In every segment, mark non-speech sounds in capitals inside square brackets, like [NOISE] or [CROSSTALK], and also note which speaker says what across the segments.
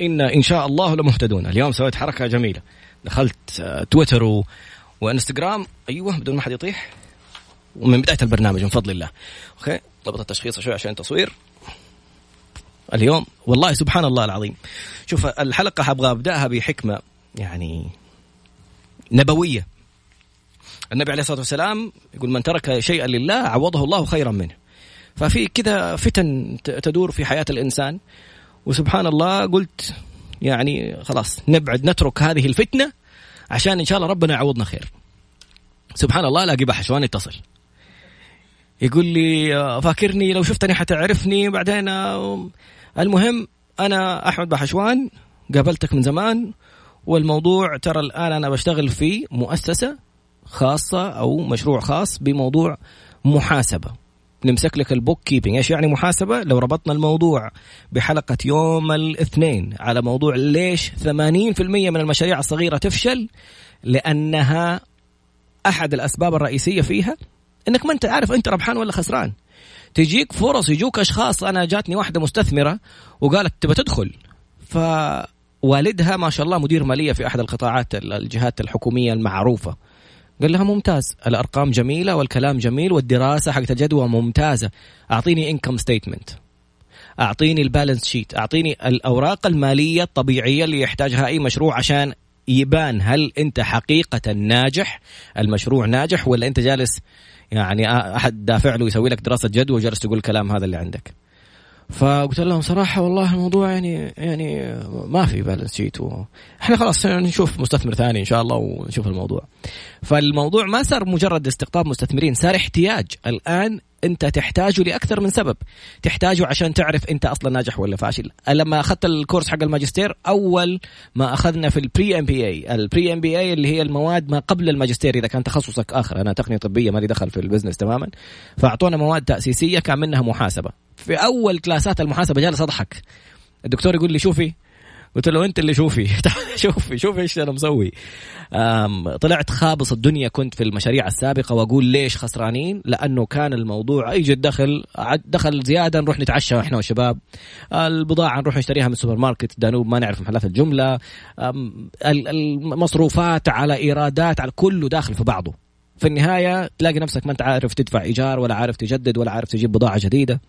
Speaker 1: إنا إن شاء الله لمهتدون. اليوم سويت حركة جميلة. دخلت آه، تويتر و... وإنستغرام. أيوه بدون ما حد يطيح. ومن بداية البرنامج من فضل الله. أوكي؟ ضبط التشخيص شوي عشان تصوير اليوم والله سبحان الله العظيم. شوف الحلقة حبغى أبدأها بحكمة يعني نبوية. النبي عليه الصلاة والسلام يقول من ترك شيئا لله عوضه الله خيرا منه. ففي كذا فتن تدور في حياة الإنسان. وسبحان الله قلت يعني خلاص نبعد نترك هذه الفتنة عشان إن شاء الله ربنا يعوضنا خير. سبحان الله الاقي بحشوان يتصل؟ يقول لي فاكرني لو شفتني حتعرفني بعدين المهم أنا أحمد بحشوان قابلتك من زمان والموضوع ترى الآن أنا بشتغل في مؤسسة خاصة أو مشروع خاص بموضوع محاسبة. نمسك لك البوك كيبنج إيش يعني محاسبة؟ لو ربطنا الموضوع بحلقة يوم الاثنين على موضوع ليش 80% من المشاريع الصغيرة تفشل؟ لأنها أحد الأسباب الرئيسية فيها إنك ما أنت عارف أنت ربحان ولا خسران. تجيك فرص يجوك أشخاص. أنا جاتني واحدة مستثمرة وقالت تبى تدخل. فوالدها ما شاء الله مدير مالية في أحد القطاعات الجهات الحكومية المعروفة. قال لها ممتاز. الأرقام جميلة والكلام جميل والدراسة حقت الجدوى ممتازة. أعطيني income statement أعطيني ال balance sheet أعطيني الأوراق المالية الطبيعية اللي يحتاجها أي مشروع عشان يبان هل أنت حقيقة ناجح. المشروع ناجح ولا أنت جالس يعني أحد دافع له يسوي لك دراسة جدوى وجالس تقول الكلام هذا اللي عندك. فقلت لهم صراحة والله الموضوع يعني يعني ما في balance sheet. إحنا خلاص نشوف مستثمر ثاني إن شاء الله ونشوف الموضوع. فالموضوع ما صار مجرد استقطاب مستثمرين، صار احتياج، الآن أنت تحتاجه لأكثر من سبب، تحتاجه عشان تعرف أنت أصلا ناجح ولا فاشل. لما أخذت ال course حق الماجستير أول ما أخذنا في البري ام بي اي، البري ام بي اي اللي هي المواد ما قبل الماجستير إذا كان تخصصك آخر، أنا تقنية طبية مالي دخل في ال business تماما، فأعطونا مواد تأسيسية كان منها محاسبة. في أول كلاسات المحاسبة جالس أضحك. الدكتور يقول لي شوفي. قلت له أنت اللي شوفي. [LAUGHS] شوفي شوفي إيش أنا مسوي. طلعت خابص الدنيا كنت في المشاريع السابقة وأقول ليش خسرانين؟ لأنه كان الموضوع يجي الدخل دخل زيادة نروح نتعشى إحنا والشباب. البضاعة نروح نشتريها من السوبر ماركت دانوب ما نعرف محلات الجملة. المصروفات على إيرادات على كله داخل في بعضه. في النهاية تلاقي نفسك ما أنت عارف تدفع إيجار ولا عارف تجدد ولا عارف تجيب بضاعة جديدة.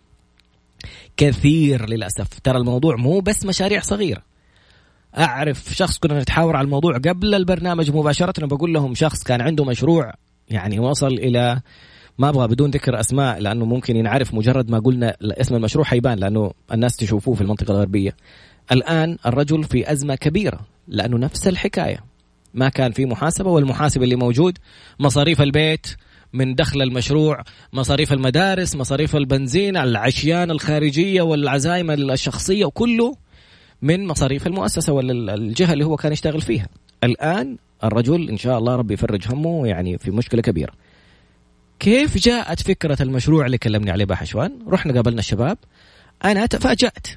Speaker 1: كثير للأسف. ترى الموضوع مو بس مشاريع صغيرة. أعرف شخص كنا نتحاور على الموضوع قبل البرنامج مباشرة بقول لهم شخص كان عنده مشروع يعني وصل إلى ما أبغى بدون ذكر أسماء لأنه ممكن ينعرف مجرد ما قلنا اسم المشروع حيبان لأنه الناس تشوفوه في المنطقة الغربية. الآن الرجل في أزمة كبيرة لأنه نفس الحكاية. ما كان في محاسبة والمحاسب اللي موجود مصاريف البيت من دخل المشروع مصاريف المدارس مصاريف البنزين العشيان الخارجية والعزايم الشخصية وكله من مصاريف المؤسسة ولا الجهة اللي هو كان يشتغل فيها. الآن الرجل إن شاء الله ربي يفرج همه يعني في مشكلة كبيرة. كيف جاءت فكرة المشروع اللي كلمني عليه بحشوان؟ رحنا قابلنا الشباب أنا تفاجأت.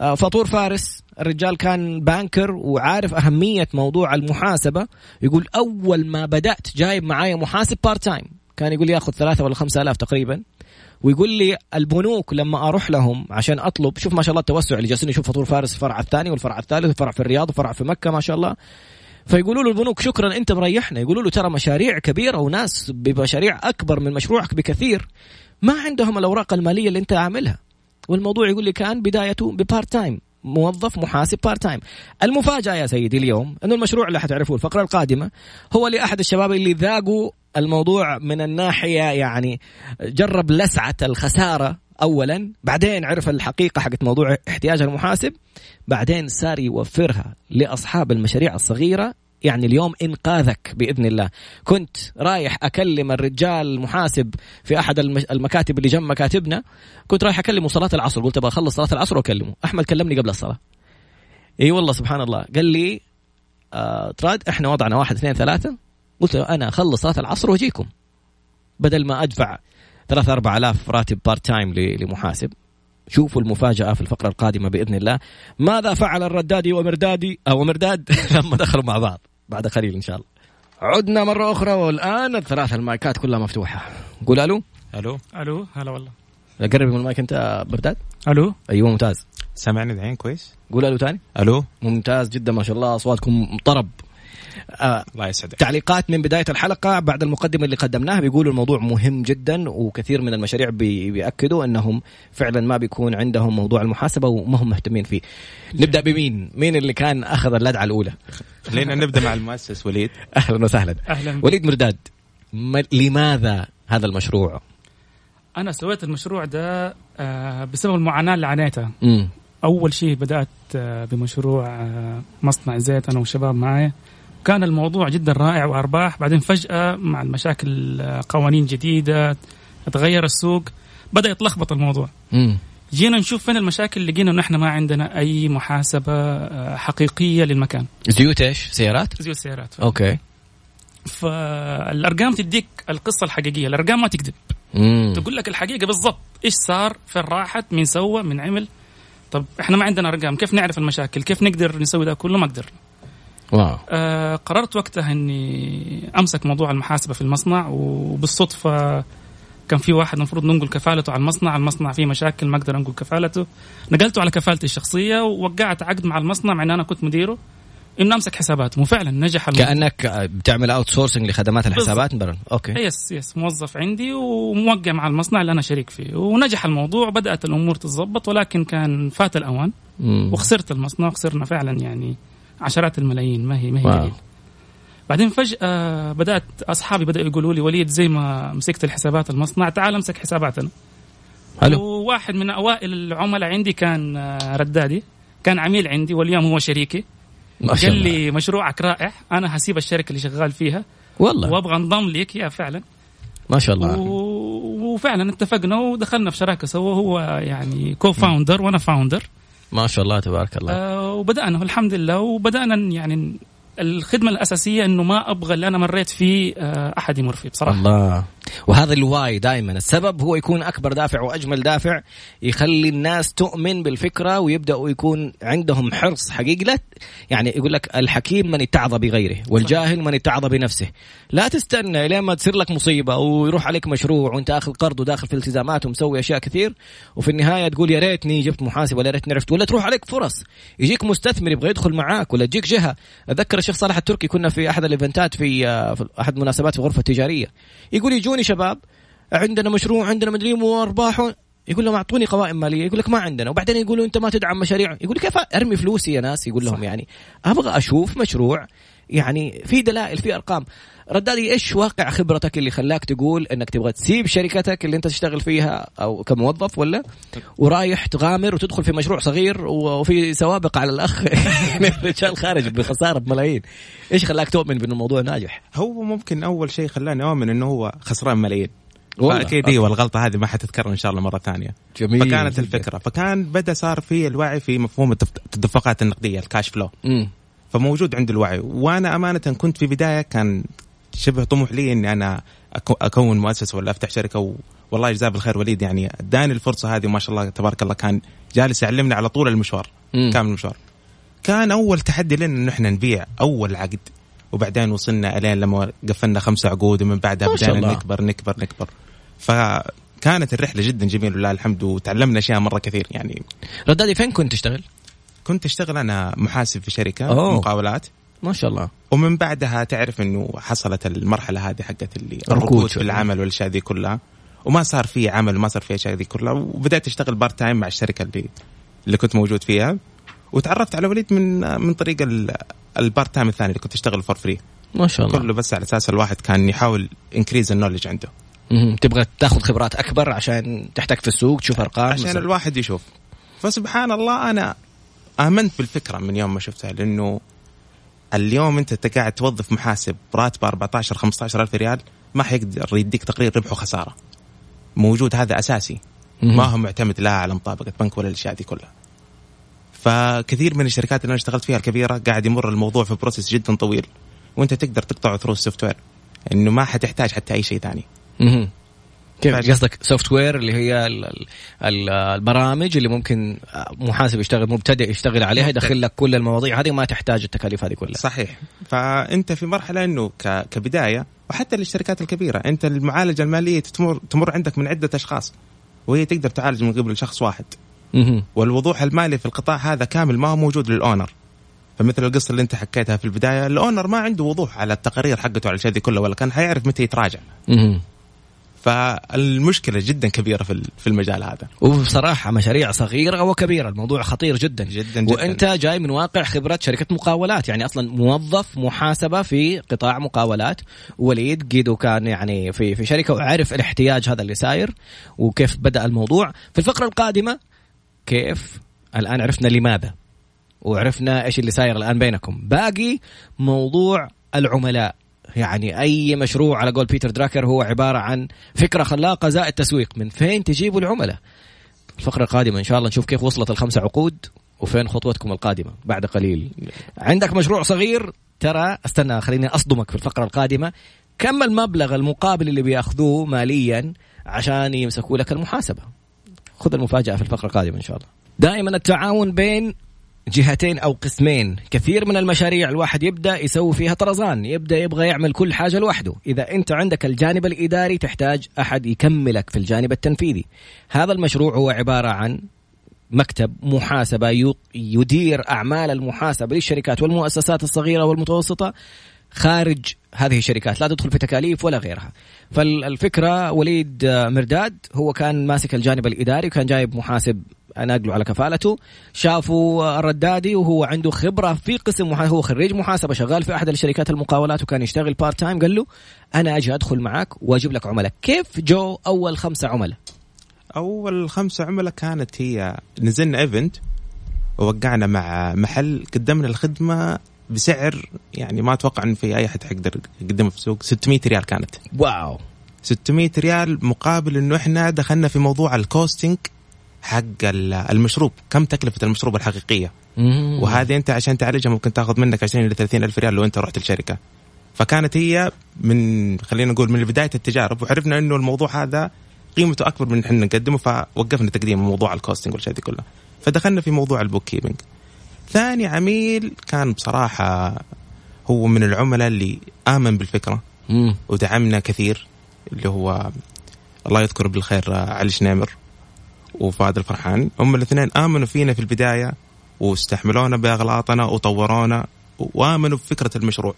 Speaker 1: آه، فطور فارس الرجال كان banker وعارف أهمية موضوع المحاسبة. يقول أول ما بدأت جايب معايا محاسب part time كان يقول لي ياخذ ثلاثة ولا خمسة آلاف تقريبا. ويقول لي البنوك لما أروح لهم عشان أطلب شوف ما شاء الله التوسع اللي جالسين يشوف فطور فارس الفرع الثاني والفرع الثالث والفرع في الرياض وفرع في مكة ما شاء الله. فيقولوا له البنوك شكرا أنت مريحنا. يقولوا له ترى مشاريع كبيرة وناس بمشاريع أكبر من مشروعك بكثير. ما عندهم الأوراق المالية اللي أنت عاملها. والموضوع يقول لي كان بدايته ب part time موظف محاسب part time. المفاجأة يا سيدي اليوم إنه المشروع اللي حتعرفوه الفقرة القادمة هو لأحد الشباب اللي ذاقوا الموضوع من الناحية يعني جرب لسعة الخسارة اولا بعدين عرف الحقيقة حقت موضوع احتياج المحاسب بعدين صار يوفرها لأصحاب المشاريع الصغيرة يعني اليوم إنقاذك بإذن الله. كنت رايح أكلم الرجال المحاسب في أحد المكاتب اللي جنب مكاتبنا كنت رايح أكلمه صلاة العصر قلت أبغى أخلص صلاة العصر وأكلمه. أحمد كلمني قبل الصلاة. إي والله سبحان الله. قال لي آه تراد إحنا وضعنا واحد اثنين ثلاثة. قلت له أنا أخلص صلاة العصر وأجيكم. بدل ما أدفع ثلاثة أربعة آلاف راتب part time لمحاسب شوفوا المفاجأة في الفقرة القادمة بإذن الله. ماذا فعل الردادي ومردادي أو مرداد؟ [LAUGHS] لما دخلوا مع بعض بعد قليل إن شاء الله. عدنا مرة أخرى والآن الثلاث المايكات كلها مفتوحة. قول ألو.
Speaker 2: ألو.
Speaker 3: ألو هلا والله.
Speaker 1: قرب من المايك أنت برداد
Speaker 3: ألو.
Speaker 1: أيوه ممتاز.
Speaker 2: سامعني الحين كويس؟
Speaker 1: قول ألو تاني.
Speaker 2: ألو.
Speaker 1: ممتاز جدا ما شاء الله أصواتكم طرب. آه
Speaker 2: الله يسعدك.
Speaker 1: تعليقات من بداية الحلقة بعد المقدمة اللي قدمناها بيقولوا الموضوع مهم جدا وكثير من المشاريع بي بيأكدوا أنهم فعلا ما بيكون عندهم موضوع المحاسبة وما هم مهتمين فيه. نبدأ بمين؟ مين اللي كان أخذ اللدعة الأولى؟
Speaker 2: خلينا نبدأ مع المؤسس وليد. [LAUGHS]
Speaker 1: أهلا وسهلا.
Speaker 3: أهلا.
Speaker 1: وليد مرداد ما لماذا هذا المشروع؟
Speaker 3: أنا سويت المشروع ده آه، بسبب المعاناة اللي عانيتها. أول شيء بدأت آه، بمشروع آه، مصنع زيت أنا والشباب معي. كان الموضوع جدا رائع وأرباح. بعدين فجأة مع المشاكل آه، قوانين جديدة تغير السوق بدأ يتلخبط الموضوع.
Speaker 1: مم.
Speaker 3: جينا نشوف فين المشاكل لقينا إنه إحنا ما عندنا أي محاسبة آه، حقيقية للمكان.
Speaker 1: زيوت إيش؟ سيارات؟
Speaker 3: زي السيارات
Speaker 1: أوكي.
Speaker 3: فالأرقام تديك القصة الحقيقية. الأرقام ما تكذب. تقول لك الحقيقة بالضبط. إيش صار؟ فين راحت؟ مين سوى؟ مين عمل؟ طب إحنا ما عندنا أرقام. كيف نعرف المشاكل؟ كيف نقدر نسوي ده كله؟ ما قدر
Speaker 1: واو.
Speaker 3: آه قررت وقتها إني أمسك موضوع المحاسبة في المصنع وبالصدفة كان في واحد المفروض ننقل كفالته على المصنع المصنع فيه مشاكل ما أقدر انقل كفالته. نقلته على كفالتي الشخصية ووقعت عقد مع المصنع مع إن أنا كنت مديره إنه أمسك حساباتهم وفعلا نجح الموضوع.
Speaker 1: كأنك بتعمل outsourcing لخدمات الحسابات برا okay.
Speaker 3: yes yes. موظف عندي وموقع مع المصنع اللي أنا شريك فيه. ونجح الموضوع بدأت الأمور تتظبط ولكن كان فات الأوان
Speaker 1: مم.
Speaker 3: وخسرت المصنع وخسرنا فعلا يعني عشرات الملايين ما هي ما هي. قليل. بعدين فجأة بدأت أصحابي بدأوا يقولوا لي وليد زي ما مسكت الحسابات المصنع تعال امسك حساباتنا.
Speaker 1: حلو.
Speaker 3: وواحد من أوائل العملاء عندي كان ردادي كان عميل عندي واليوم هو شريكي.
Speaker 1: ما شاء
Speaker 3: قال لي مشروعك رائع أنا هسيب الشركة اللي شغال فيها.
Speaker 1: والله.
Speaker 3: وأبغى انضم ليك يا فعلا.
Speaker 1: ما شاء الله
Speaker 3: و- وفعلا اتفقنا ودخلنا في شراكة سوا هو يعني co-founder وأنا founder
Speaker 1: ما شاء الله تبارك الله.
Speaker 3: آه وبدأنا الحمد لله. وبدأنا يعني الخدمة الأساسية إنه ما أبغى اللي أنا مريت فيه آه أحد يمر فيه بصراحة.
Speaker 1: الله. وهذا الواي دائما السبب هو يكون أكبر دافع وأجمل دافع يخلي الناس تؤمن بالفكرة ويبدأوا يكون عندهم حرص حقيقي. لا يعني يقول لك الحكيم من اتعظ بغيره والجاهل من اتعظ بنفسه. لا تستنى لين ما تصير لك مصيبة ويروح عليك مشروع وانت آخذ قرض وداخل في التزامات ومسوي أشياء كثير وفي النهاية تقول يا ريتني جبت محاسب ولا ريتني عرفت ولا تروح عليك فرص. يجيك مستثمر يبغى يدخل معاك ولا تجيك جهة. أتذكر الشيخ صالح التركي كنا في أحد الإيفنتات في آه، في أحد المناسبات في غرفه تجاريه يقول يجوني شباب عندنا مشروع عندنا مدري وارباح يقول لهم أعطوني قوائم مالية. يقول لك ما عندنا. وبعدين يقولوا أنت ما تدعم مشاريع. يقول كيف أرمي فلوسي يا ناس؟ يقول لهم يعني. أبغى أشوف مشروع يعني في دلائل في أرقام. ردادي إيش واقع خبرتك اللي خلاك تقول إنك تبغى تسيب شركتك اللي أنت تشتغل فيها أو كموظف ولا؟ ورايح تغامر وتدخل في مشروع صغير وفي سوابق على الأخ. [LAUGHS] الرجال خارج بخسارة بملايين إيش خلاك تؤمن بان الموضوع ناجح؟
Speaker 2: هو ممكن أول شيء خلاني أؤمن إنه هو خسران ملايين. فأكيد أيوه الغلطه هذه ما حتتكرر إن شاء الله مرة ثانية.
Speaker 1: جميل
Speaker 2: فكانت
Speaker 1: جداً.
Speaker 2: الفكرة. فكان بدأ صار في الوعي في مفهوم التدفقات النقدية الكاش فلو فموجود عندي الوعي. وأنا أمانة كنت في بداية كان شبه طموح لي إني أنا أكون مؤسسه ولا أفتح شركة و... والله يجزاه بالخير وليد يعني اداني الفرصة هذه وما شاء الله تبارك الله كان جالس يعلمني على طول المشوار
Speaker 1: مم.
Speaker 2: كامل المشوار كان أول تحدي لنا انه إحنا نبيع أول عقد وبعدين وصلنا إلين لما قفلنا خمس عقود ومن بعدها
Speaker 1: الله.
Speaker 2: نكبر نكبر نكبر فكانت الرحلة جدا جميلة ولله الحمد وتعلمنا أشياء مرة كثير يعني
Speaker 1: ردادي فين كنت تشتغل؟
Speaker 2: كنت أشتغل أنا محاسب في شركة
Speaker 1: أوه.
Speaker 2: مقاولات
Speaker 1: ما شاء الله.
Speaker 2: ومن بعدها تعرف إنه حصلت المرحلة هذه حقت اللي
Speaker 1: الركود.
Speaker 2: في العمل والأشياء ذي كلها. وما صار في عمل وما صار في أشياء ذي كلها. وبدأت أشتغل part time مع الشركة اللي اللي كنت موجود فيها. وتعرفت على وليد من من طريق ال- ال part time الثاني اللي كنت أشتغل for free
Speaker 1: ما شاء الله.
Speaker 2: كله بس على أساس الواحد كان يحاول increase ال knowledge
Speaker 1: عنده. تبغى تاخذ خبرات أكبر عشان تحتك في السوق تشوف أرقام
Speaker 2: عشان
Speaker 1: مثلاً.
Speaker 2: الواحد يشوف. فسبحان الله أنا آمنت بالفكرة من يوم ما شفتها لأنه اليوم انت قاعد توظف محاسب براتبه 14 15 ألف ريال ما حيقدر يديك تقرير ربح وخسارة موجود هذا
Speaker 1: أساسي.
Speaker 2: ما هو معتمد لا على مطابقة بنك ولا الأشياء دي كلها فكثير من الشركات اللي أنا اشتغلت فيها الكبيرة قاعد يمر الموضوع في process جدا طويل وأنت تقدر تقطعه through ال software إنه ما حتحتاج حتى أي شيء ثاني.
Speaker 1: كيف؟ قصدك software اللي هي ال- ال- ال- البرامج اللي ممكن محاسب يشتغل مبتدئ يشتغل عليها يدخل لك كل المواضيع هذه وما تحتاج التكاليف هذه كلها.
Speaker 2: صحيح. فأنت في مرحلة إنه كبداية وحتى للشركات الكبيرة أنت المعالجة المالية تمر تمر عندك من عدة أشخاص وهي تقدر تعالج من قبل شخص واحد. والوضوح المالي في القطاع هذا كامل ما هو موجود لل owner. فمثل القصة اللي أنت حكيتها في البداية ال owner ما عنده وضوح على التقارير حقته على الأشياء دي كلها ولا كان حيعرف متى يتراجع.
Speaker 1: مهم.
Speaker 2: فالمشكلة جدا كبيرة في ال- في المجال هذا.
Speaker 1: وبصراحة مشاريع صغيرة وكبيرة. الموضوع خطير جدا.
Speaker 2: جدا جدا.
Speaker 1: وأنت جاي من واقع خبرة شركة مقاولات. يعني أصلا موظف محاسبة في قطاع مقاولات. وليد قيدو كان يعني في في شركة وعرف الاحتياج هذا اللي ساير وكيف بدأ الموضوع. في الفقرة القادمة كيف الآن عرفنا لماذا وعرفنا إيش اللي ساير الآن بينكم. باقي موضوع العملاء. يعني أي مشروع على قول بيتر دراكر هو عبارة عن فكرة خلاقة زائد تسويق. من فين تجيبوا العملاء؟ الفقرة القادمة إن شاء الله نشوف كيف وصلت الخمسة عقود وفين خطوتكم القادمة بعد قليل. عندك مشروع صغير؟ ترى استنى خليني أصدمك في الفقرة القادمة. كم المبلغ المقابل اللي بيأخذوه ماليا عشان يمسكوا لك المحاسبة؟ خذ المفاجأة في الفقرة القادمة إن شاء الله. دائما التعاون بين جهتين أو قسمين. كثير من المشاريع الواحد يبدأ يسوي فيها طرزان. يبدأ يبغى يعمل كل حاجة لوحده. إذا أنت عندك الجانب الإداري تحتاج أحد يكملك في الجانب التنفيذي. هذا المشروع هو عبارة عن مكتب محاسبة يدير أعمال المحاسبة للشركات والمؤسسات الصغيرة والمتوسطة خارج هذه الشركات. لا تدخل في تكاليف ولا غيرها. فالفكرة وليد مرداد هو كان ماسك الجانب الإداري وكان جايب محاسب ناقله على كفالته. شافوا الردادي وهو عنده خبرة في قسم محا... هو خريج محاسبة شغال في أحد الشركات المقاولات وكان يشتغل part time قال له أنا أجي أدخل معك وأجيب لك عملاء. كيف جو أول خمسة عملاء؟
Speaker 2: أول خمسة عملاء كانت هي نزلنا event ووقعنا مع محل قدمنا الخدمة بسعر يعني ما أتوقع إن في أي أحد حيقدر يقدمها في السوق. 600 ريال كانت.
Speaker 1: wow.
Speaker 2: 600 ريال مقابل إنه إحنا دخلنا في موضوع ال costing حق ال- المشروب. كم تكلفة المشروب الحقيقية؟
Speaker 1: مم.
Speaker 2: وهذه أنت عشان تعالجها ممكن تاخذ منك 20 إلى 30 ألف ريال لو أنت رحت الشركة. فكانت هي من خلينا نقول من بداية التجارب وعرفنا إنه الموضوع هذا قيمته أكبر من إحنا نقدمه فوقفنا تقديم موضوع ال costing والاشياء دي كلها فدخلنا في موضوع ال bookkeeping ثاني عميل كان بصراحة هو من العملاء اللي آمن بالفكرة.
Speaker 1: مم.
Speaker 2: ودعمنا كثير اللي هو الله يذكر بالخير علي شنيمر وفؤاد الفرحان. هم الاثنين آمنوا فينا في البداية واستحملونا بأغلاطنا وطورونا وآمنوا بفكره المشروع.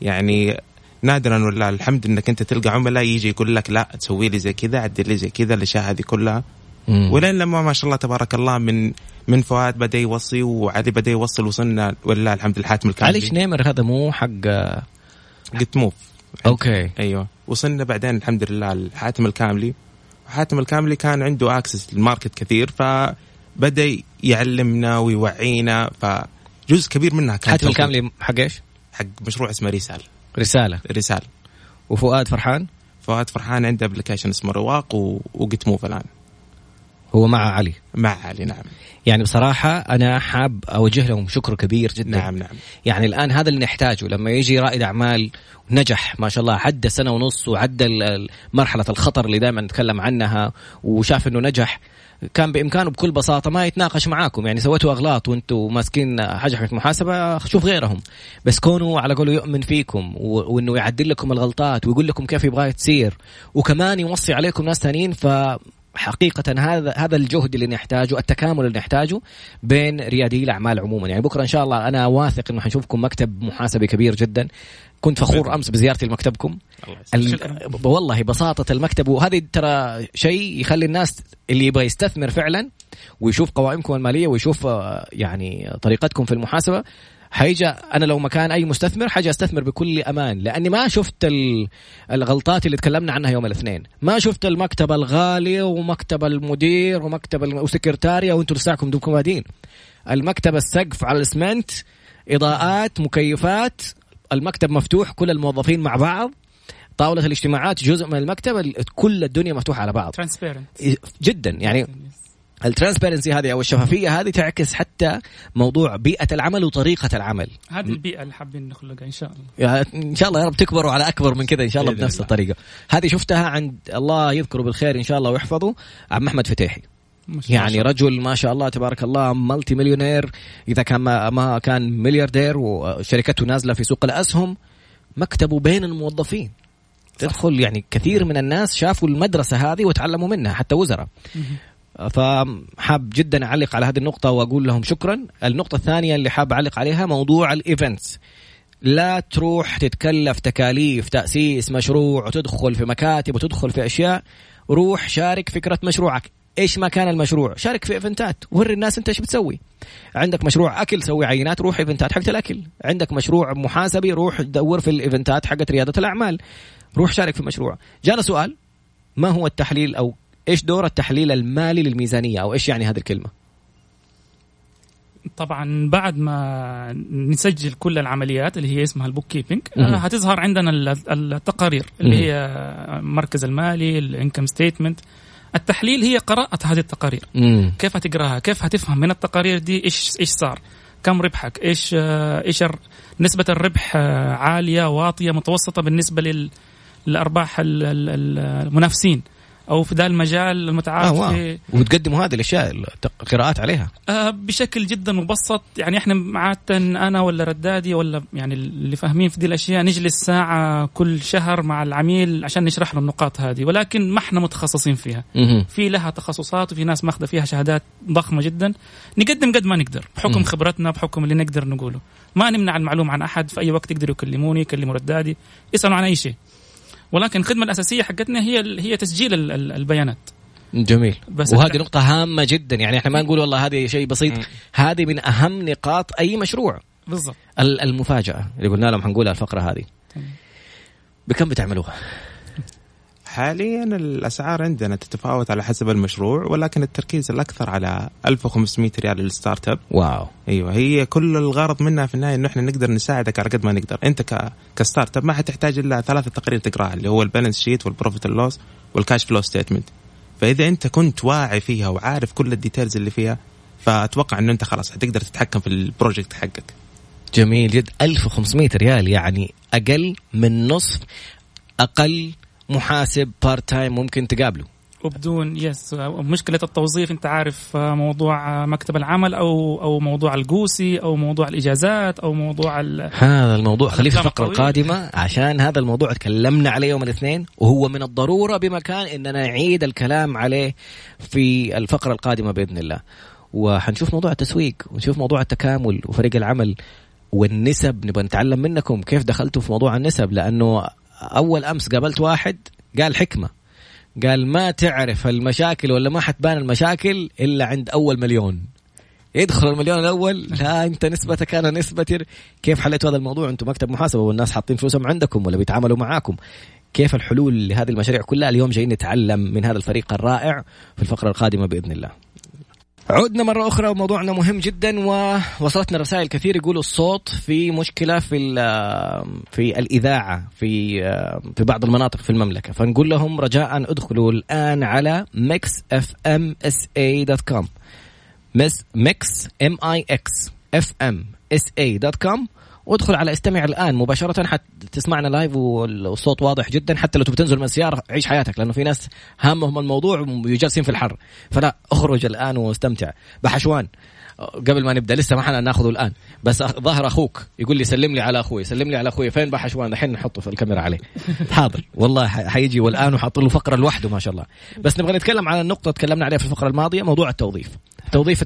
Speaker 2: يعني نادرا ولا الحمد إنك أنت تلقى عملاء يجي يقول لك لا تسوي لي زي كذا عدل لي زي كذا الأشياء هذه كلها.
Speaker 1: مم.
Speaker 2: ولين لما ما شاء الله تبارك الله من من فؤاد بدأ يوصي وعلي بدأ يوصل وصلنا ولله الحمد الحاتم الكامل
Speaker 1: علي شنيمر هذا مو حق؟
Speaker 2: قلت موف.
Speaker 1: أوكي.
Speaker 2: أيوه. وصلنا بعدين الحمد لله الحاتم الكاملي وحاتم الكاملي كان عنده اكسس للماركت كثير فبدأ يعلمنا ويوعينا فجزء كبير منها كان
Speaker 1: حاتم. الكاملي حق إيش؟
Speaker 2: حق مشروع اسمه رسال
Speaker 1: رسالة
Speaker 2: رسال
Speaker 1: وفؤاد فرحان
Speaker 2: فؤاد فرحان عنده ابلكيشن اسمه رواق. وقت موف الآن
Speaker 1: هو مع علي.
Speaker 2: مع علي نعم.
Speaker 1: يعني بصراحة أنا حاب أوجه لهم شكر كبير جدا.
Speaker 2: نعم نعم.
Speaker 1: يعني الآن هذا اللي نحتاجه لما يجي رائد أعمال نجح ما شاء الله عدى سنة ونص وعدى مرحلة الخطر اللي دائما نتكلم عنها وشاف أنه نجح كان بإمكانه بكل بساطة ما يتناقش معاكم. يعني سويتوا أغلاط وأنتوا ماسكين حاجة حقت محاسبة شوف غيرهم. بس كونه على قوله يؤمن فيكم و- وأنه يعدل لكم الغلطات ويقول لكم كيف يبغى تصير وكمان يوصي عليكم ناس ثانيين ف حقيقة هذا هذا الجهد اللي نحتاجه، التكامل اللي نحتاجه بين ريادي الأعمال عموما، يعني بكرة إن شاء الله أنا واثق إنه حنشوفكم مكتب محاسبي كبير جدا. كنت فخور أمس بزيارتي لمكتبكم.
Speaker 2: الله.
Speaker 1: ال- والله بساطة المكتب وهذه ترى شيء يخلي الناس اللي يبغى يستثمر فعلا ويشوف قوائمكم المالية ويشوف آه، يعني طريقتكم في المحاسبة حيجي أنا لو مكان أي مستثمر حاجة أستثمر بكل أمان لأني ما شفت ال- الغلطات اللي تكلمنا عنها يوم الاثنين. ما شفت المكتب الغالي ومكتب المدير ومكتب وسكرتاريا وأنتم لساكم دوبكم بادين المكتب السقف على الاسمنت إضاءات مكيفات المكتب مفتوح كل الموظفين مع بعض طاولة الاجتماعات جزء من المكتب ال- كل الدنيا مفتوحة على بعض.
Speaker 3: transparent
Speaker 1: جدا يعني ال transparency هذه أو الشفافية هذه تعكس حتى موضوع بيئة العمل وطريقة العمل.
Speaker 3: هذه البيئة اللي حابين نخلقها إن شاء الله.
Speaker 1: إن شاء الله يا رب تكبروا على أكبر من كذا إن شاء الله بنفس
Speaker 2: الله.
Speaker 1: الطريقة. هذه شفتها عند الله يذكره بالخير إن شاء الله ويحفظه عم أحمد فتيحي.
Speaker 3: ما شاء
Speaker 1: يعني
Speaker 3: الله.
Speaker 1: رجل ما شاء الله تبارك الله multi مليونير إذا كان ما, ما كان ملياردير وشركته نازلة في سوق الأسهم مكتبه بين الموظفين. تدخل يعني كثير من الناس شافوا المدرسة هذه وتعلموا منها حتى وزراء. فحاب جدا أعلق على هذه النقطة وأقول لهم شكرا. النقطة الثانية اللي حاب أعلق عليها موضوع ال events. لا تروح تتكلف تكاليف تأسيس مشروع وتدخل في مكاتب وتدخل في أشياء. روح شارك فكرة مشروعك. إيش ما كان المشروع؟ شارك في event ات. وري الناس أنت إيش بتسوي؟ عندك مشروع أكل سوي عينات روح event ات حقت الأكل. عندك مشروع محاسبي روح دور في ال event ات حقت ريادة الأعمال. روح شارك في مشروع. جانا سؤال. ما هو التحليل أو إيش دور التحليل المالي للميزانية؟ أو إيش يعني هذه الكلمة؟
Speaker 3: طبعا بعد ما نسجل كل العمليات اللي هي اسمها ال bookkeeping
Speaker 1: مهم.
Speaker 3: هتظهر عندنا ال- التقارير اللي هي المركز المالي ال income statement. التحليل هي قراءة هذه التقارير.
Speaker 1: امم
Speaker 3: كيف هتقراها؟ كيف هتفهم من التقارير دي؟ إيش إيش صار؟ كم ربحك؟ إيش آه، إيش نسبة الربح آه، عالية واطية متوسطة بالنسبة لل للارباح ال- ال- المنافسين. أو في ذا المجال المتعارف
Speaker 1: wow.
Speaker 3: في
Speaker 1: وتقدموا هذه الأشياء القراءات عليها.
Speaker 3: آه، بشكل جدا مبسط يعني إحنا عادة أنا ولا ردادي ولا يعني اللي فاهمين في دي الأشياء نجلس ساعة كل شهر مع العميل عشان نشرح له النقاط هذه ولكن ما إحنا متخصصين فيها. في لها تخصصات وفي ناس ماخذة فيها شهادات ضخمة جدا. نقدم قد ما نقدر بحكم. خبرتنا بحكم اللي نقدر نقوله. ما نمنع المعلومه عن أحد في أي وقت يقدروا يكلموني يكلموا ردادي يسألوا عن أي شيء. ولكن الخدمة الأساسية حقتنا هي هي تسجيل ال- ال- البيانات.
Speaker 1: جميل.
Speaker 3: بس
Speaker 1: وهذه نقطة هامة جدا. يعني إحنا ما نقول والله هذه شيء بسيط. هذه من أهم نقاط أي مشروع.
Speaker 3: بالضبط.
Speaker 1: ال- المفاجأة اللي قلنا لهم حنقولها الفقرة هذه. بكم بتعملوها؟
Speaker 2: حاليا الأسعار عندنا تتفاوت على حسب المشروع ولكن التركيز الأكثر على 1500 ريال لل startup.
Speaker 1: wow.
Speaker 2: أيوه هي كل الغرض منها في النهاية إنه إحنا نقدر نساعدك على قد ما نقدر. أنت ك... ك startup ما حتحتاج إلا ثلاثة تقارير تقراها اللي هو ال balance sheet وال profit loss وال cash flow statement فإذا أنت كنت واعي فيها وعارف كل ال details اللي فيها فأتوقع إنه أنت خلاص حتقدر تتحكم في ال project حقك.
Speaker 1: جميل جدا. 1500 ريال يعني أقل من نصف أقل محاسب part time ممكن تقابله.
Speaker 3: وبدون yes مشكلة التوظيف أنت عارف موضوع مكتب العمل أو أو موضوع القوسي أو موضوع الإجازات أو موضوع ال-
Speaker 1: هذا الموضوع خليه في الفقرة. القادمة عشان هذا الموضوع تكلمنا عليه يوم الاثنين وهو من الضرورة بمكان إننا نعيد الكلام عليه في الفقرة القادمة بإذن الله. وحنشوف موضوع التسويق ونشوف موضوع التكامل وفريق العمل والنسب نبغى نتعلم منكم كيف دخلتوا في موضوع النسب لأنه أول أمس قابلت واحد قال حكمة. قال ما تعرف المشاكل ولا ما حتبان المشاكل إلا عند أول مليون. يدخل المليون الأول لا أنت نسبتك أنا نسبتي. كيف حليتوا هذا الموضوع؟ أنتم مكتب محاسبة والناس حاطين فلوسهم عندكم ولا بيتعاملوا معاكم. كيف الحلول لهذه المشاريع كلها؟ اليوم جايين نتعلم من هذا الفريق الرائع في الفقرة القادمة بإذن الله. عدنا مرة أخرى وموضوعنا مهم جدا ووصلتنا رسائل كثير يقولوا الصوت في مشكلة في في الإذاعة في في بعض المناطق في المملكة. فنقول لهم رجاء ادخلوا الآن على Mix FM SA dot com وادخل على استمع الآن مباشرة حتسمعنا live والصوت واضح جدا حتى لو تبي تنزل من السيارة عيش حياتك لأنه في ناس هامهم الموضوع وجالسين في الحر. فلا اخرج الآن واستمتع. بحشوان. قبل ما نبدأ لسه ما حنا ناخذه الآن. بس ظهر أخوك. يقول لي سلم لي على أخوي سلم لي على أخوي. فين بحشوان؟ الحين نحطه في الكاميرا عليه. [LAUGHS] حاضر. والله حيجي والآن وحاط له فقرة لوحده ما شاء الله. بس نبغى نتكلم على النقطة تكلمنا عليها في الفقرة الماضية موضوع التوظيف. التوظيف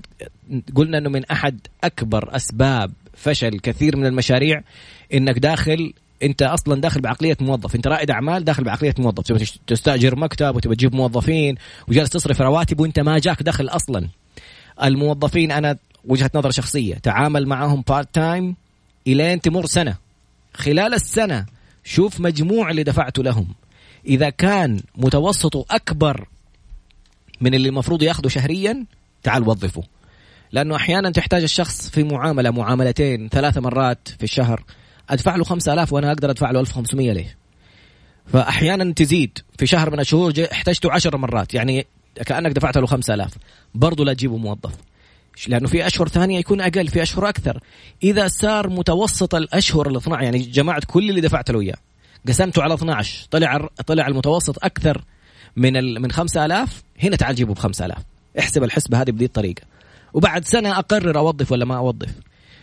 Speaker 1: قلنا إنه من أحد أكبر أسباب فشل كثير من المشاريع إنك داخل أنت أصلا داخل بعقلية موظف أنت رائد أعمال داخل بعقلية موظف تبغى تستأجر مكتب وتبغى تجيب موظفين وجالس تصرف رواتب وأنت ما جاك دخل أصلا. الموظفين أنا وجهة نظر شخصية تعامل معهم part time إلين تمر سنة. خلال السنة شوف مجموع اللي دفعته لهم. إذا كان متوسطه أكبر من اللي المفروض ياخذه شهريا تعال وظفه. لأنه أحيانا تحتاج الشخص في معاملة معاملتين ثلاث مرات في الشهر. أدفع له 5000 وأنا أقدر أدفع له 1500 ليه؟ فأحيانا تزيد. في شهر من الشهور احتجته 10 مرات. يعني كأنك دفعت له 5000 برضه لا تجيبه موظف. لأنه في أشهر ثانية يكون أقل في أشهر أكثر. إذا صار متوسط الأشهر ال 12 يعني جمعت كل اللي دفعت له إياه. قسمته على 12 طلع طلع المتوسط أكثر من من 5000 هنا تعال جيبه ب 5000 احسب الحسبة هذه بدي الطريقة. وبعد سنة أقرر أوظف ولا ما أوظف.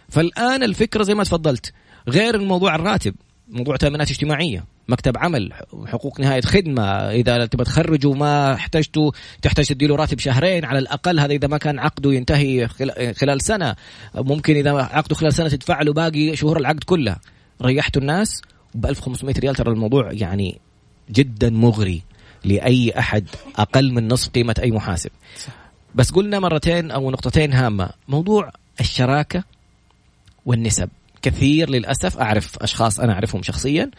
Speaker 1: فالآن الفكرة زي ما تفضلت غير الموضوع الراتب موضوع تأمينات اجتماعية مكتب عمل حقوق نهاية خدمة إذا تبغى تخرجوا ما احتجتوا تحتاج تديله راتب شهرين على الأقل هذا إذا ما كان عقده ينتهي خلال سنة ممكن إذا عقده خلال سنة تدفع له باقي شهور العقد كلها ريحتوا الناس ب 1500 ريال ترى الموضوع يعني جدا مغري لأي أحد أقل من نصف قيمة أي محاسب. بس قلنا مرتين أو نقطتين هامة. موضوع الشراكة والنسب. كثير للأسف أعرف أشخاص أنا أعرفهم شخصيا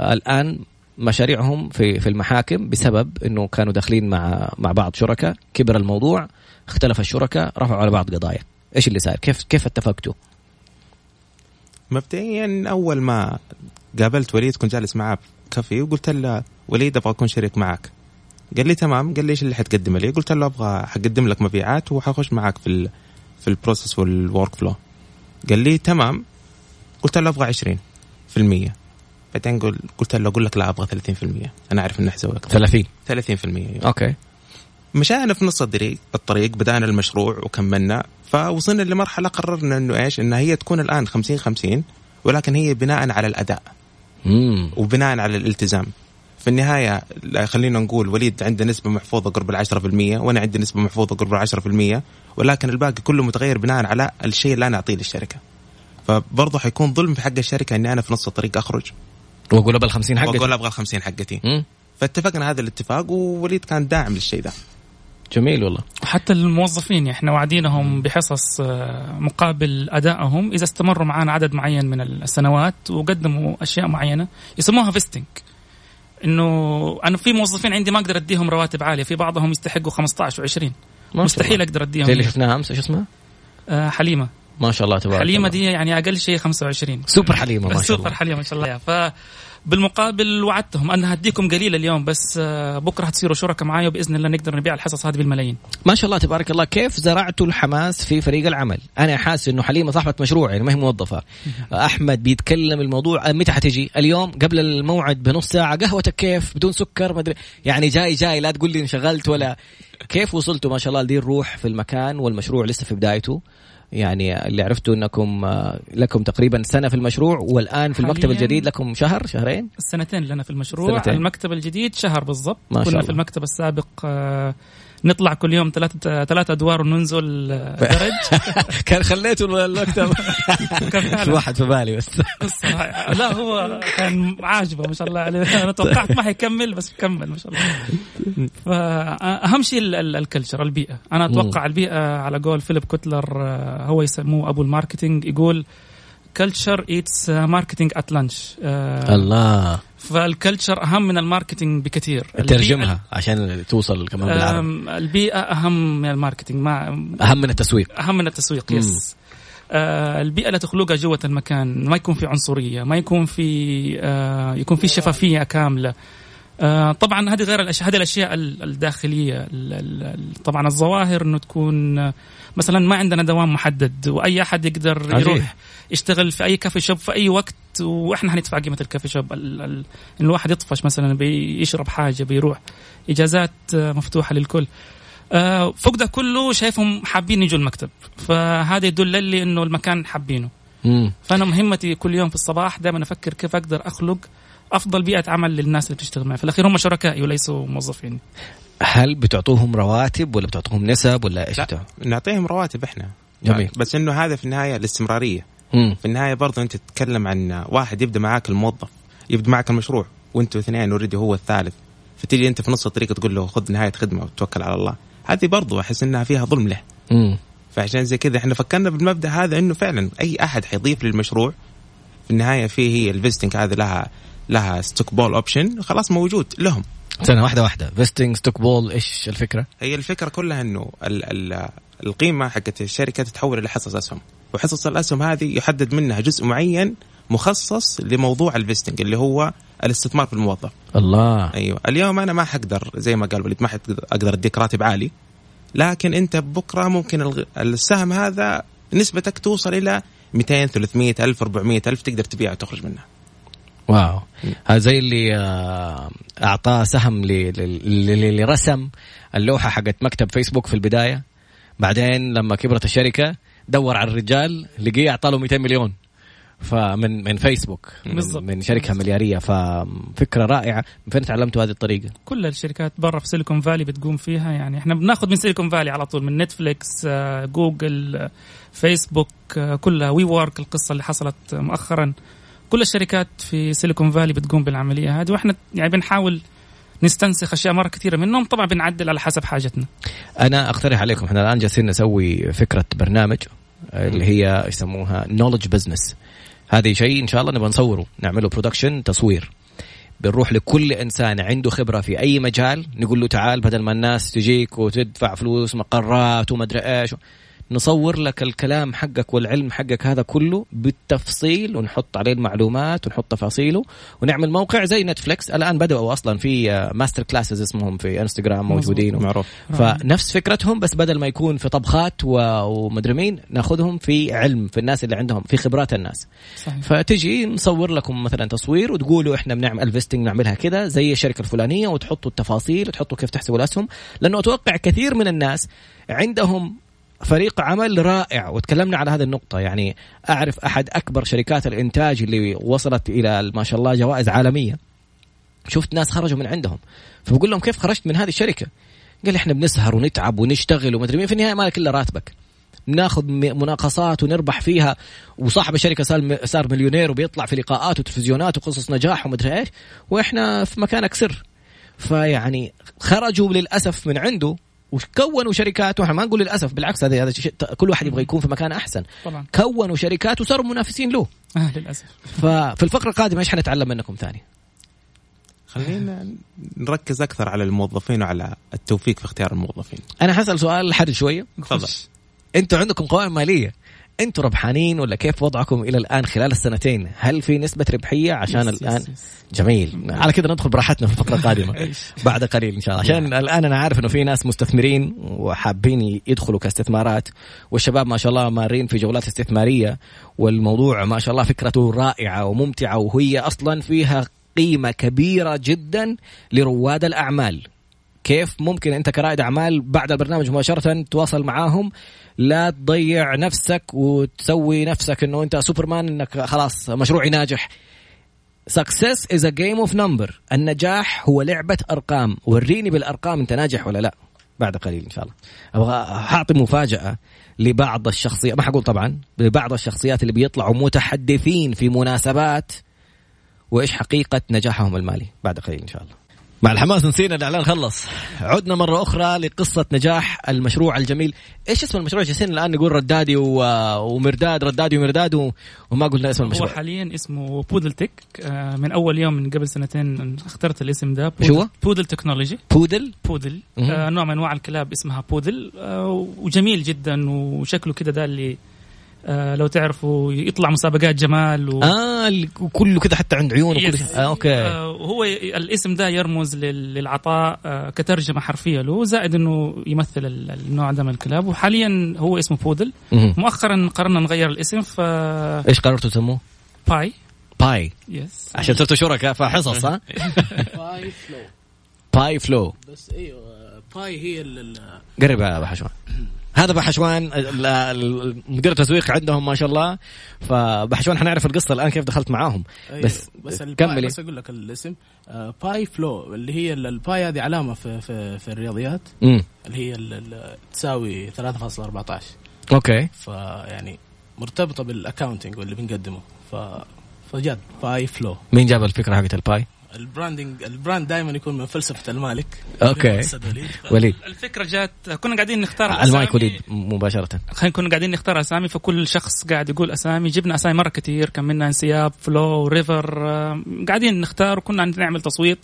Speaker 1: الآن مشاريعهم في في المحاكم بسبب إنه كانوا داخلين مع مع بعض شركاء. كبر الموضوع اختلف الشركاء رفعوا على بعض قضايا. إيش اللي صار كيف كيف اتفقتوا؟
Speaker 2: مبدئيا أول ما قابلت وليد كنت جالس معاه كافي وقلت له وليد أبغى أكون شريك معك. قال لي تمام قال لي إيش اللي حتقدم لي؟ قلت له أبغى حقدم لك مبيعات وحخش معك في ال في ال process وال workflow قال لي تمام. قلت له أبغى 20% بعدين قل قلت له أقول لك لا أبغى 30% أنا أعرف ان حسوي أكثر.
Speaker 1: 30
Speaker 2: 30% أيوة.
Speaker 1: okay.
Speaker 2: مشينا في نص الطريق الطريق بدأنا المشروع وكملنا. فوصلنا لمرحلة قررنا إنه إيش؟ إنها هي تكون الآن 50 50 ولكن هي بناء على الأداء.
Speaker 1: مم.
Speaker 2: وبناء على الالتزام. في النهاية خلينا نقول وليد عنده نسبة محفوظة قرب العشرة في المية وأنا عندي نسبة محفوظة قرب العشرة في المية ولكن الباقي كله متغير بناء على الشيء اللي أنا أعطيه للشركة. فبرضه حيكون ظلم في حق الشركة أني أنا في نص الطريق أخرج.
Speaker 1: وأقول أبغى ال 50 حقتي.
Speaker 2: وأقول أبغى ال 50 حقتي. فاتفقنا هذا الاتفاق ووليد كان داعم للشيء ده.
Speaker 1: جميل والله.
Speaker 3: وحتى الموظفين إحنا واعدينهم بحصص آه، مقابل أدائهم إذا استمروا معنا عدد معين من السنوات وقدموا أشياء معينة يسموها vesting. إنه أنا في موظفين عندي ما أقدر أديهم رواتب عالية في بعضهم يستحقوا 15 و20 مستحيل أقدر أديهم.
Speaker 1: زي اللي شفناها أمس إيش اسمها؟
Speaker 3: آه حليمة.
Speaker 1: ما شاء الله تبارك حليمة.
Speaker 3: دي يعني أقل شيء 25
Speaker 1: سوبر حليمة ما شاء
Speaker 3: سوبر
Speaker 1: الله
Speaker 3: حليمة ما شاء الله. فبالمقابل وعدتهم أنا هديكم قليل اليوم بس آه، بكرة هتصيروا شركاء معايا وبإذن الله نقدر نبيع الحصص هذه بالملايين.
Speaker 1: ما شاء الله تبارك الله. كيف زرعتوا الحماس في فريق العمل؟ أنا حاسس إنه حليمة صاحبة مشروع يعني ما هي موظفة. أحمد بيتكلم الموضوع متى حتجي؟ اليوم قبل الموعد بنص ساعة. قهوتك كيف؟ بدون سكر ما أدري. يعني جاي جاي لا تقول لي انشغلت ولا. كيف وصلتوا؟ ما شاء الله لدي الروح في المكان والمشروع لسه في بدايته. يعني اللي عرفته إنكم آه، لكم تقريبا سنة في المشروع والآن في المكتب الجديد لكم شهر شهرين
Speaker 3: السنتين لنا في المشروع
Speaker 1: سنتين.
Speaker 3: المكتب الجديد شهر بالضبط كنا. في المكتب السابق آه، نطلع كل يوم ثلاث ثلاث أدوار وننزل آه، درج. [LAUGHS]
Speaker 1: كان خليته المكتب. في واحد في بالي بس.
Speaker 3: لا هو كان عاجبه ما شاء الله عليه. [LAUGHS] أنا توقعت ما حيكمل بس كمل ما شاء الله فاهم شيء ال- ال- ال culture البيئة. أنا أتوقع البيئة على قول فيليب كوتلر آه، هو يسموه أبو ال marketing يقول culture eats marketing at lunch.
Speaker 1: الله.
Speaker 3: فال culture أهم من ال marketing بكثير.
Speaker 1: ترجمها عشان توصل كمان بالعربي.
Speaker 3: أم، البيئة أهم من ال marketing ما
Speaker 1: أهم من التسويق.
Speaker 3: أهم من التسويق
Speaker 1: مم.
Speaker 3: يس. آه البيئة اللي تخلقها جوة المكان ما يكون في عنصرية ما يكون في آه يكون في شفافية كاملة. آه طبعا هذه غير الأشياء هذه الأشياء ال- الداخلية ال- ال- ال- طبعا الظواهر إنه تكون آه، مثلا ما عندنا دوام محدد وأي أحد يقدر. يروح يشتغل في أي كافي شوب في أي وقت وإحنا حندفع قيمة الكافي شوب. إن الواحد يطفش مثلا بيشرب حاجة بيروح. إجازات آه، مفتوحة للكل. آه، فوق ده كله شايفهم حابين يجوا المكتب. فهذا يدل لي إنه المكان حابينه. فأنا مهمتي كل يوم في الصباح دائما أفكر كيف أقدر أخلق أفضل بيئة عمل للناس اللي بتشتغل معي في الأخير هم شركائي وليسوا موظفين
Speaker 1: هل بتعطوهم رواتب ولا بتعطوهم نسب ولا إيش؟
Speaker 2: نعطيهم رواتب إحنا
Speaker 1: جميل.
Speaker 2: بس إنه هذا في النهاية الاستمرارية
Speaker 1: مم.
Speaker 2: في النهاية برضو أنت تتكلم عن واحد يبدأ معاك الموظف يبدأ معاك المشروع وأنتوا اثنين already هو الثالث فتيجي أنت في نص الطريق تقول له خذ نهاية خدمة وتوكل على الله هذه برضو أحس إنها فيها ظلم له
Speaker 1: مم.
Speaker 2: فعشان زي كذا إحنا فكرنا بالمبدأ هذا إنه فعلا أي أحد حيضيف للمشروع في النهاية في هي ال vesting هذه لها لها stock pool option خلاص موجود لهم.
Speaker 1: سنة واحدة واحدة. vesting stock pool إيش الفكرة؟
Speaker 2: هي الفكرة كلها إنه ال ال القيمة حقت الشركة تتحول إلى حصص أسهم. وحصص الأسهم هذه يحدد منها جزء معين مخصص لموضوع ال vesting اللي هو الاستثمار في الموظف.
Speaker 1: الله.
Speaker 2: أيوه. اليوم أنا ما حقدر زي ما قال وليد ما حقدر أقدر أديك راتب عالي. لكن أنت بكرة ممكن السهم هذا نسبتك توصل إلى 200 300 ألف 400 ألف تقدر تبيعه وتخرج منه
Speaker 1: واو. هذا زي اللي آه، أعطاه سهم اللي رسم اللوحة حقت مكتب فيسبوك في البداية. بعدين لما كبرت الشركة دور على الرجال لقيه اعطاه له 200 مليون. فمن من فيسبوك من,
Speaker 3: بالضبط.
Speaker 1: من شركة مليارية. ففكره رائعة. من فين تعلمتوا هذه الطريقة؟
Speaker 3: كل الشركات برا في سيليكون فالي بتقوم فيها. يعني إحنا بناخذ من سيليكون فالي على طول من نتفليكس آه، جوجل آه، فيسبوك كلها. وي وورك القصة اللي حصلت مؤخرا. كل الشركات في سيليكون فالي بتقوم بالعملية هذه وإحنا يعني بنحاول نستنسخ أشياء مرة كثيرة منهم طبعا بنعدل على حسب حاجتنا.
Speaker 1: أنا أقترح عليكم إحنا الآن جالسين نسوي فكرة برنامج اللي هي يسموها؟ knowledge business هذه شيء إن شاء الله نبغى نصوره نعمله production تصوير. بنروح لكل إنسان عنده خبرة في أي مجال نقول له تعال بدل ما الناس تجيك وتدفع فلوس مقرات وما أدري إيش. نصور لك الكلام حقك والعلم حقك هذا كله بالتفصيل ونحط عليه المعلومات ونحط تفاصيله ونعمل موقع زي نتفلكس الآن بدأوا أصلا في آه، master classes اسمهم في انستغرام موجودين.
Speaker 2: معروف.
Speaker 1: فنفس فكرتهم بس بدل ما يكون في طبخات ومدري مين ناخذهم في علم في الناس اللي عندهم في خبرات الناس.
Speaker 3: صحيح.
Speaker 1: فتجي نصور لكم مثلا تصوير وتقولوا إحنا بنعمل ال vesting نعملها كذا زي الشركة الفلانية وتحطوا التفاصيل وتحطوا كيف تحسبوا الأسهم. لأنه أتوقع كثير من الناس عندهم فريق عمل رائع وتكلمنا على هذه النقطة. يعني أعرف أحد أكبر شركات الإنتاج اللي وصلت إلى ما شاء الله جوائز عالمية. شفت ناس خرجوا من عندهم. فبقول لهم كيف خرجت من هذه الشركة؟ قال إحنا بنسهر ونتعب ونشتغل ومدري مين. في النهاية مالك إلا راتبك. ناخذ م- مناقصات ونربح فيها. وصاحب الشركة صار صار مليونير وبيطلع في لقاءات وتلفزيونات وقصص نجاح ومدري إيش. وإحنا في مكانك سر. فيعني خرجوا للأسف من عنده وكونوا شركات وإحنا ما نقول للأسف بالعكس هذا هذا شيء كل واحد يبغى يكون في مكان أحسن.
Speaker 3: طبعا.
Speaker 1: كونوا شركات وصاروا منافسين له.
Speaker 3: آه للأسف.
Speaker 1: ففي الفقرة القادمة إيش حنتعلم منكم ثاني؟
Speaker 2: خلينا نركز أكثر على الموظفين وعلى التوفيق في اختيار الموظفين.
Speaker 1: أنا حسأل سؤال حرج شوية.
Speaker 2: تفضل.
Speaker 1: أنتوا عندكم قوائم مالية. أنتوا ربحانين ولا كيف وضعكم إلى الآن خلال السنتين؟ هل في نسبة ربحية؟ عشان
Speaker 3: yes- yes-
Speaker 1: الان
Speaker 3: yes.
Speaker 1: جميل. على كذا ندخل براحتنا في الفقرة القادمة. [LAUGHS] بعد قليل إن شاء الله. عشان الآن أنا عارف إنه في ناس مستثمرين وحابين يدخلوا كاستثمارات. والشباب ما شاء الله مارين في جولات استثمارية. والموضوع ما شاء الله فكرته رائعة وممتعة. وهي أصلا فيها قيمة كبيرة جدا لرواد الأعمال. كيف ممكن أنت كرائد أعمال بعد البرنامج مباشرة تواصل معاهم؟ لا تضيع نفسك وتسوي نفسك إنه أنت سوبرمان إنك خلاص مشروعي ناجح. Success is a game of number. النجاح هو لعبة أرقام. وريني بالأرقام أنت ناجح ولا لا. بعد قليل إن شاء الله. أبغى أعطي مفاجأة لبعض الشخصيات. ما حقول طبعا. لبعض الشخصيات اللي بيطلعوا متحدثين في مناسبات. وإيش حقيقة نجاحهم المالي؟ بعد قليل إن شاء الله. مع الحماس نسينا الإعلان خلص. عدنا مرة أخرى لقصة نجاح المشروع الجميل. إيش اسم المشروع جالسين الآن نقول ردادي و... ومرداد ردادي ومرداد و... وما قلنا اسم
Speaker 3: هو
Speaker 1: المشروع
Speaker 3: حاليا اسمه بودل تك آه، من أول يوم من قبل سنتين اخترت الاسم ده.
Speaker 1: شو هو؟
Speaker 3: بودل technology
Speaker 1: بودل
Speaker 3: بودل. آه نوع من أنواع الكلاب اسمها بودل آه وجميل جدا وشكله كده ده اللي آه لو تعرفوا يطلع مسابقات جمال و...
Speaker 1: آه كله كده حتى عند عيون وكل
Speaker 3: yes.
Speaker 1: شيء آه okay.
Speaker 3: آه وهو ي- الاسم ده يرمز لل- للعطاء آه كترجمة حرفية له زائد إنه يمثل ال- النوع ده من الكلاب. وحاليا هو اسمه بودل
Speaker 1: مهم.
Speaker 3: مؤخرا قررنا نغير الاسم ف
Speaker 1: إيش قررتوا تسموه؟
Speaker 3: باي
Speaker 1: باي
Speaker 3: yes
Speaker 1: عشان صرتوا شركاء فحصص ها؟
Speaker 4: باي فلو
Speaker 1: باي فلو
Speaker 4: بس أيوه باي هي ال- ال-
Speaker 1: قرب يا بحشوان [CLEARS THROAT] هذا بحشوان مدير التسويق عندهم ما شاء الله. فبحشوان حنعرف القصة الآن كيف دخلت معاهم.
Speaker 4: أيوة.
Speaker 1: بس
Speaker 4: بس
Speaker 1: كملي.
Speaker 4: بس أقول لك الاسم. آه باي فلو اللي هي ال- ال pi هذه علامة في في, في الرياضيات.
Speaker 1: امم
Speaker 4: اللي هي تساوي 3.14
Speaker 1: okay.
Speaker 4: فيعني مرتبطة بال accounting واللي بنقدمه. ف فجد باي فلو.
Speaker 1: مين جاب الفكرة حقت ال
Speaker 4: pi؟ ال branding ال brand دائما يكون من فلسفة المالك. أستاذ وليد.
Speaker 1: وليد.
Speaker 3: الفكرة جات كنا قاعدين نختار
Speaker 1: على المايك وليد مباشرة.
Speaker 3: خلينا كنا قاعدين نختار أسامي فكل شخص قاعد يقول أسامي. جبنا أسامي مرة كثير كان منها انسياب فلو ريفر آه، قاعدين نختار وكنا نعمل تصويت.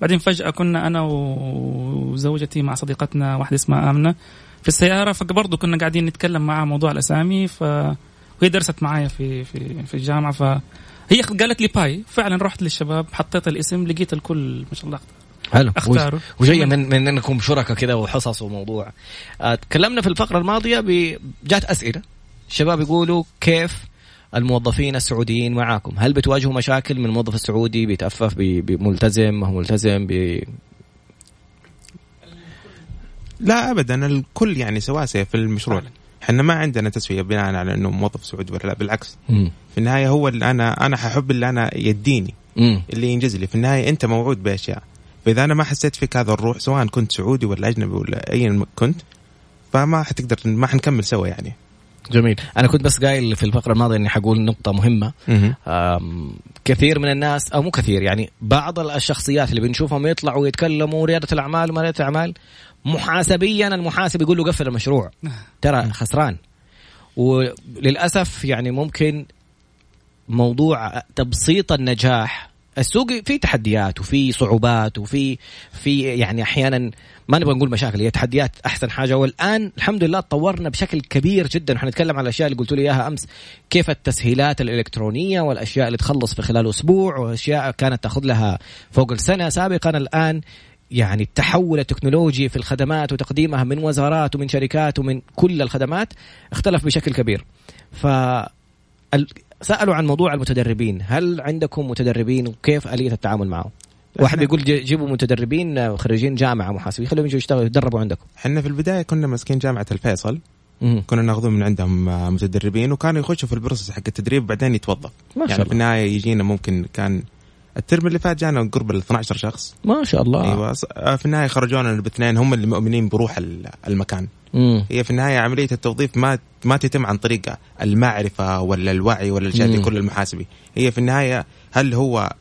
Speaker 3: بعدين فجأة كنا أنا وزوجتي مع صديقتنا واحدة اسمها آمنة. في السيارة فبرضه كنا قاعدين نتكلم معها موضوع الأسامي ف وهي درست معايا في في في الجامعة ف هي قالت لي pi. فعلا رحت للشباب حطيت الاسم لقيت الكل ما شاء الله
Speaker 1: حلو.
Speaker 3: اختاروا.
Speaker 1: وجاية من من إنكم شركاء كذا وحصص وموضوع. آه، تكلمنا في الفقرة الماضية ب... جات أسئلة. الشباب يقولوا كيف الموظفين السعوديين معاكم؟ هل بتواجهوا مشاكل من الموظف السعودي بيتأفف بي- بملتزم ما هو ملتزم بي...
Speaker 2: لا ابدا الكل يعني سواسية في المشروع.
Speaker 3: فعلا.
Speaker 2: إحنا ما عندنا تسوية بناء على إنه موظف سعودي ولا لا بالعكس.
Speaker 1: مم.
Speaker 2: في النهاية هو اللي أنا أنا ححب اللي أنا يديني
Speaker 1: مم.
Speaker 2: اللي ينجز لي. في النهاية أنت موعود بأشياء. فإذا أنا ما حسيت فيك هذا الروح سواء كنت سعودي ولا أجنبي ولا ايا كنت فما حتقدر ما حنكمل سوا يعني.
Speaker 1: جميل. أنا كنت بس قايل في الفقرة الماضية إني حقول نقطة مهمة. كثير من الناس أو مو كثير يعني بعض الشخصيات اللي بنشوفهم يطلعوا ويتكلموا ريادة الأعمال وما ريادة الأعمال محاسبيا المحاسب يقول له قفل المشروع. [LAUGHS] ترى خسران. وللأسف يعني ممكن موضوع تبسيط النجاح السوق فيه تحديات وفي صعوبات وفي في يعني أحيانا ما نبغى نقول مشاكل هي تحديات أحسن حاجة. والآن الحمد لله تطورنا بشكل كبير جدا. حنتكلم على الأشياء اللي قلت لي إياها أمس كيف التسهيلات الإلكترونية والأشياء اللي تخلص في خلال أسبوع وأشياء كانت تأخذ لها فوق السنة سابقا. الآن يعني التحول التكنولوجي في الخدمات وتقديمها من وزارات ومن شركات ومن كل الخدمات اختلف بشكل كبير. ف ال- سألوا عن موضوع المتدربين. هل عندكم متدربين وكيف آلية التعامل معهم؟ واحد بيقول جي- جيبوا متدربين آه، خريجين جامعة محاسبين. خليهم يجوا يشتغلوا يتدربوا عندكم.
Speaker 2: إحنا في البداية كنا ماسكين جامعة الفيصل.
Speaker 1: مم.
Speaker 2: كنا ناخذهم من عندهم آه، متدربين وكانوا يخشوا في ال process حق التدريب بعدين يتوظف.
Speaker 1: ما شاء
Speaker 2: يعني في النهاية يجينا ممكن كان الترم اللي فات جانا قرب ال 12 شخص
Speaker 1: ما شاء الله
Speaker 2: أيوه آه، في النهاية خرجونا باثنين هم اللي مؤمنين بروح ال- المكان
Speaker 1: مم.
Speaker 2: هي في النهاية عملية التوظيف ما ما تتم عن طريق المعرفة ولا الوعي ولا الاشياء دي. كل المحاسبي هي في النهاية هل هو